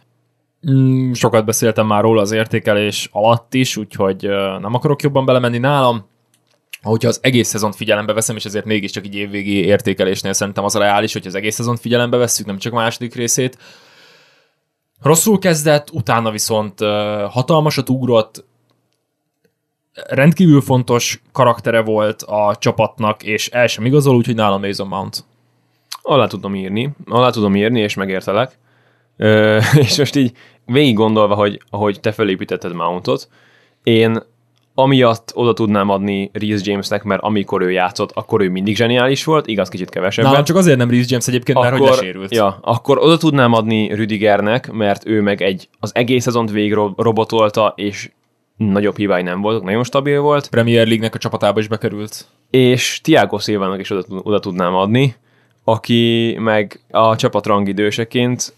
Mm, sokat beszéltem már róla az értékelés alatt is, úgyhogy nem akarok jobban belemenni nálam. Hogyha az egész szezont figyelembe veszem, és ezért mégiscsak így évvégi értékelésnél szerintem az a reális, hogy az egész szezont figyelembe vesszük, nem csak a második részét. Rosszul kezdett, utána viszont hatalmasat ugrott, rendkívül fontos karaktere volt a csapatnak, és el sem igazol, úgyhogy nálam Mason Mount.
Alá tudom írni, alá tudom írni, és megértelek. Ö, és most így végig gondolva, hogy ahogy te felépítetted Mountot, én amiatt oda tudnám adni Reese Jamesnek, mert amikor ő játszott, akkor ő mindig zseniális volt, igaz, kicsit kevesebben.
Nálam csak azért nem Reese James egyébként, mert hogy
akkor,
lesérült.
ja, akkor oda tudnám adni Rüdigernek, mert ő meg egy az egész szezont végig ro- robotolta, és nagyobb hibái nem voltak, nagyon stabil volt,
Premier League-nek a csapatába is bekerült.
és Tiago Silvának is oda, oda tudnám adni, aki meg a csapat rangidőseként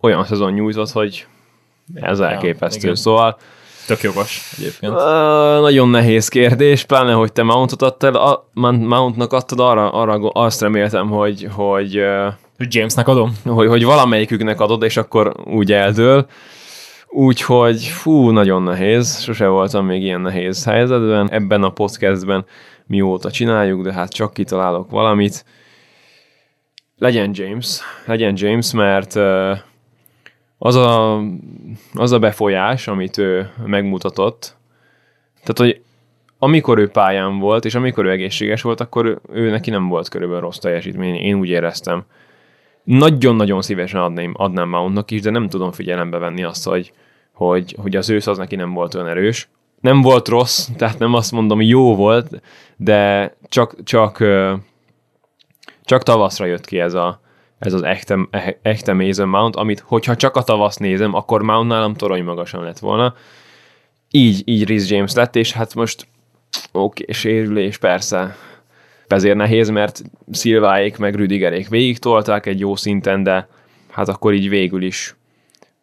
olyan szezon nyújtott, hogy ez elképesztő.
igen.
Szóval
Tök jogos egyébként.
uh, nagyon nehéz kérdés, pláne, hogy te Mountot adtad, a, Mountnak adtad, arra, arra azt reméltem, hogy, hogy uh,
Hogy Jamesnek adom?
hogy, hogy valamelyiküknek adod, és akkor úgy eldől. Úgyhogy fú, nagyon nehéz. Sose voltam még ilyen nehéz helyzetben. Ebben a podcastben mióta csináljuk, de hát csak kitalálok valamit. Legyen James, legyen James, mert az a, az a befolyás, amit ő megmutatott, tehát, hogy amikor ő pályán volt, és amikor ő egészséges volt, akkor ő neki nem volt körülbelül rossz teljesítmény, én úgy éreztem nagyon-nagyon szívesen adnám, adnám Mountnak is, de nem tudom figyelembe venni azt, hogy, hogy, hogy az ősz az neki nem volt olyan erős. Nem volt rossz, tehát nem azt mondom, jó volt, de csak, csak, csak tavaszra jött ki ez, a, ez az echte, echte Mason Mount, amit hogyha csak a tavasz nézem, akkor Mount nálam torony magasan lett volna. Így, így Rhys James lett, és hát most oké, okay, sérülés, persze, ezért nehéz, mert Szilváék meg Rüdigerék végig tolták egy jó szinten, de hát akkor így végül is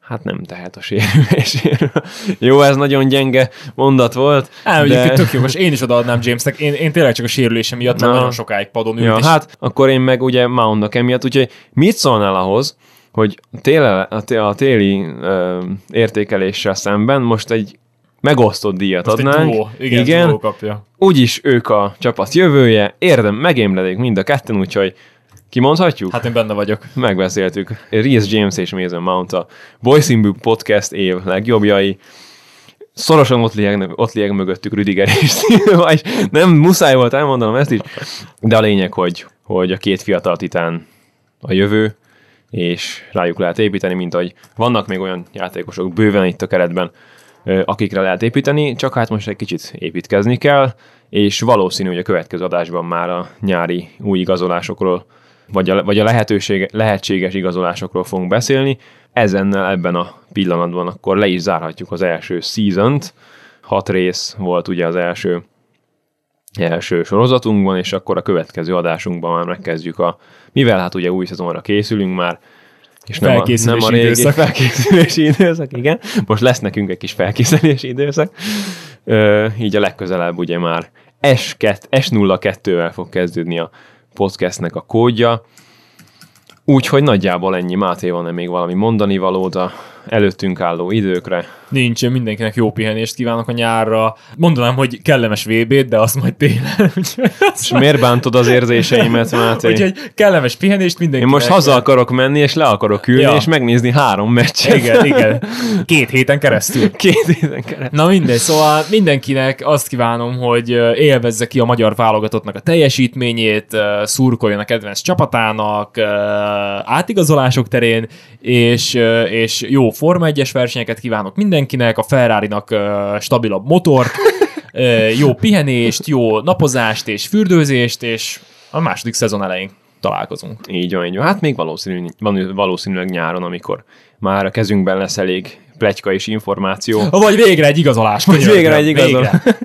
hát nem tehet a sérüléséről. jó, ez nagyon gyenge mondat volt.
Á,
de...
de... tök jogos, én is odaadnám Jamesnek, én, én tényleg csak a sérülése miatt nem
Na.
nagyon sokáig padon ült,
Ja,
és
hát akkor én meg ugye Mountnak emiatt, úgyhogy mit szólnál ahhoz, hogy téle, a, té- a téli ö, értékeléssel szemben most egy megosztott díjat
most
adnánk.
duó, igen,
igen
duó kapja.
úgyis ők a csapat jövője, érdem, megémledik mind a ketten, úgyhogy kimondhatjuk?
Hát én benne vagyok.
Megbeszéltük. Reese James és Mason Mount a Boys in Book podcast év legjobbjai. Szorosan ott lieg, ott lieg mögöttük Rüdiger és Silva, és nem muszáj volt elmondanom ezt is, de a lényeg, hogy, hogy a két fiatal titán a jövő, és rájuk lehet építeni, mint hogy vannak még olyan játékosok bőven itt a keretben, akikre lehet építeni, csak hát most egy kicsit építkezni kell, és valószínű, hogy a következő adásban már a nyári új igazolásokról, vagy a, vagy a lehetőség, lehetséges igazolásokról fogunk beszélni. Ezennel ebben a pillanatban akkor le is zárhatjuk az első season-t. Hat rész volt ugye az első első sorozatunkban, és akkor a következő adásunkban már megkezdjük a... Mivel hát ugye új szezonra készülünk már, és nem a, nem a régi
időszak.
felkészülési időszak, igen. Most lesz nekünk egy kis felkészülési időszak. Ö, így a legközelebb ugye már S2, S02-vel fog kezdődni a podcastnek a kódja. Úgyhogy nagyjából ennyi. Máté, van-e még valami mondani valód a előttünk álló időkre?
Nincs, én mindenkinek jó pihenést kívánok a nyárra. Mondanám, hogy kellemes VB-t, de azt majd télen.
És miért bántod az érzéseimet, Máté?
úgyhogy kellemes pihenést
Én
mindenkinek.
most haza akarok menni, és le akarok ülni,
Ja.
és megnézni három meccset.
Igen, igen. Két héten keresztül.
Két éven keresztül.
Na mindegy, szóval mindenkinek azt kívánom, hogy élvezze ki a magyar válogatottnak a teljesítményét, szurkoljon a kedvenc csapatának, átigazolások terén, és, és jó Forma 1-es versenyeket kívánok mindenkinek, a Ferrari-nak ö, stabilabb motort, ö, jó pihenést, jó napozást és fürdőzést, és a második szezon elején találkozunk.
Így van, így van. Hát még valószínű, van- valószínűleg nyáron, amikor már a kezünkben lesz elég pletyka és információ.
Vagy végre egy igazolás.
Hogy végre egy igazolás.
végre.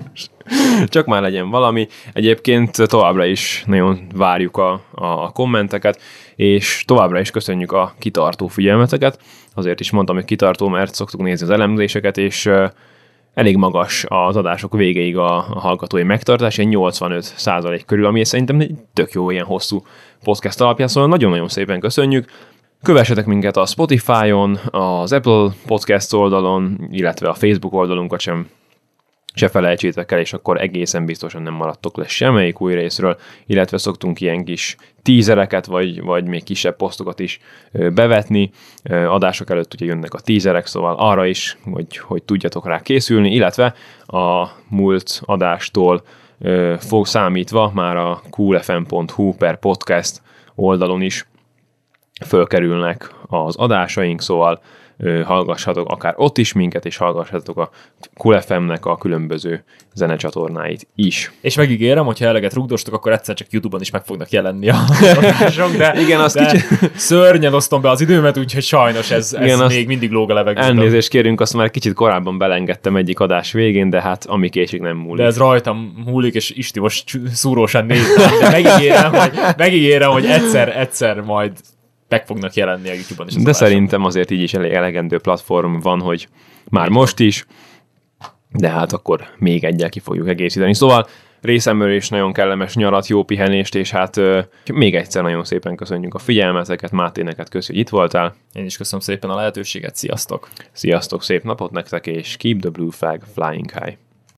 Csak már legyen valami. Egyébként továbbra is nagyon várjuk a, a kommenteket, és továbbra is köszönjük a kitartó figyelmeteket. Azért is mondtam, hogy kitartó, mert szoktuk nézni az elemzéseket, és elég magas az adások végéig a, a hallgatói megtartás, egy 85 százalék körül, ami szerintem egy tök jó ilyen hosszú podcast alapján, szóval nagyon-nagyon szépen köszönjük. Kövessetek minket a Spotify-on, az Apple Podcast oldalon, illetve a Facebook oldalunkat sem se felejtsétek el, és akkor egészen biztosan nem maradtok le semmelyik új részről, illetve szoktunk ilyen kis tízereket, vagy, vagy még kisebb posztokat is bevetni. Adások előtt ugye jönnek a tízerek, szóval arra is, hogy, hogy tudjatok rá készülni, illetve a múlt adástól fog számítva már a coolfm.hu per podcast oldalon is fölkerülnek az adásaink, szóval hallgassatok akár ott is minket, és hallgassatok a Cool FM-nek a különböző zenecsatornáit is.
És megígérem, hogyha eleget rugdostok, akkor egyszer csak YouTube-on is meg fognak jelenni a adások, de,
Igen, azt
de
kicsit...
szörnyen osztom be az időmet, úgyhogy sajnos ez, ez Igen, még mindig lóg a levegőben.
Elnézést kérünk, azt már kicsit korábban belengedtem egyik adás végén, de hát ami késik nem múlik.
De ez rajtam múlik, és Isti most szúrósan néz, de megígérem, hogy, megígérem, hogy egyszer, egyszer majd meg fognak jelenni a YouTube-on is.
De adások. szerintem azért így is elég elegendő platform van, hogy már most is, de hát akkor még egyel ki fogjuk egészíteni. Szóval részemről is nagyon kellemes nyarat, jó pihenést, és hát euh, még egyszer nagyon szépen köszönjük a figyelmeteket, Máté, neked köszi, hogy itt voltál.
Én is köszönöm szépen a lehetőséget, sziasztok!
Sziasztok, szép napot nektek, és keep the blue flag flying high!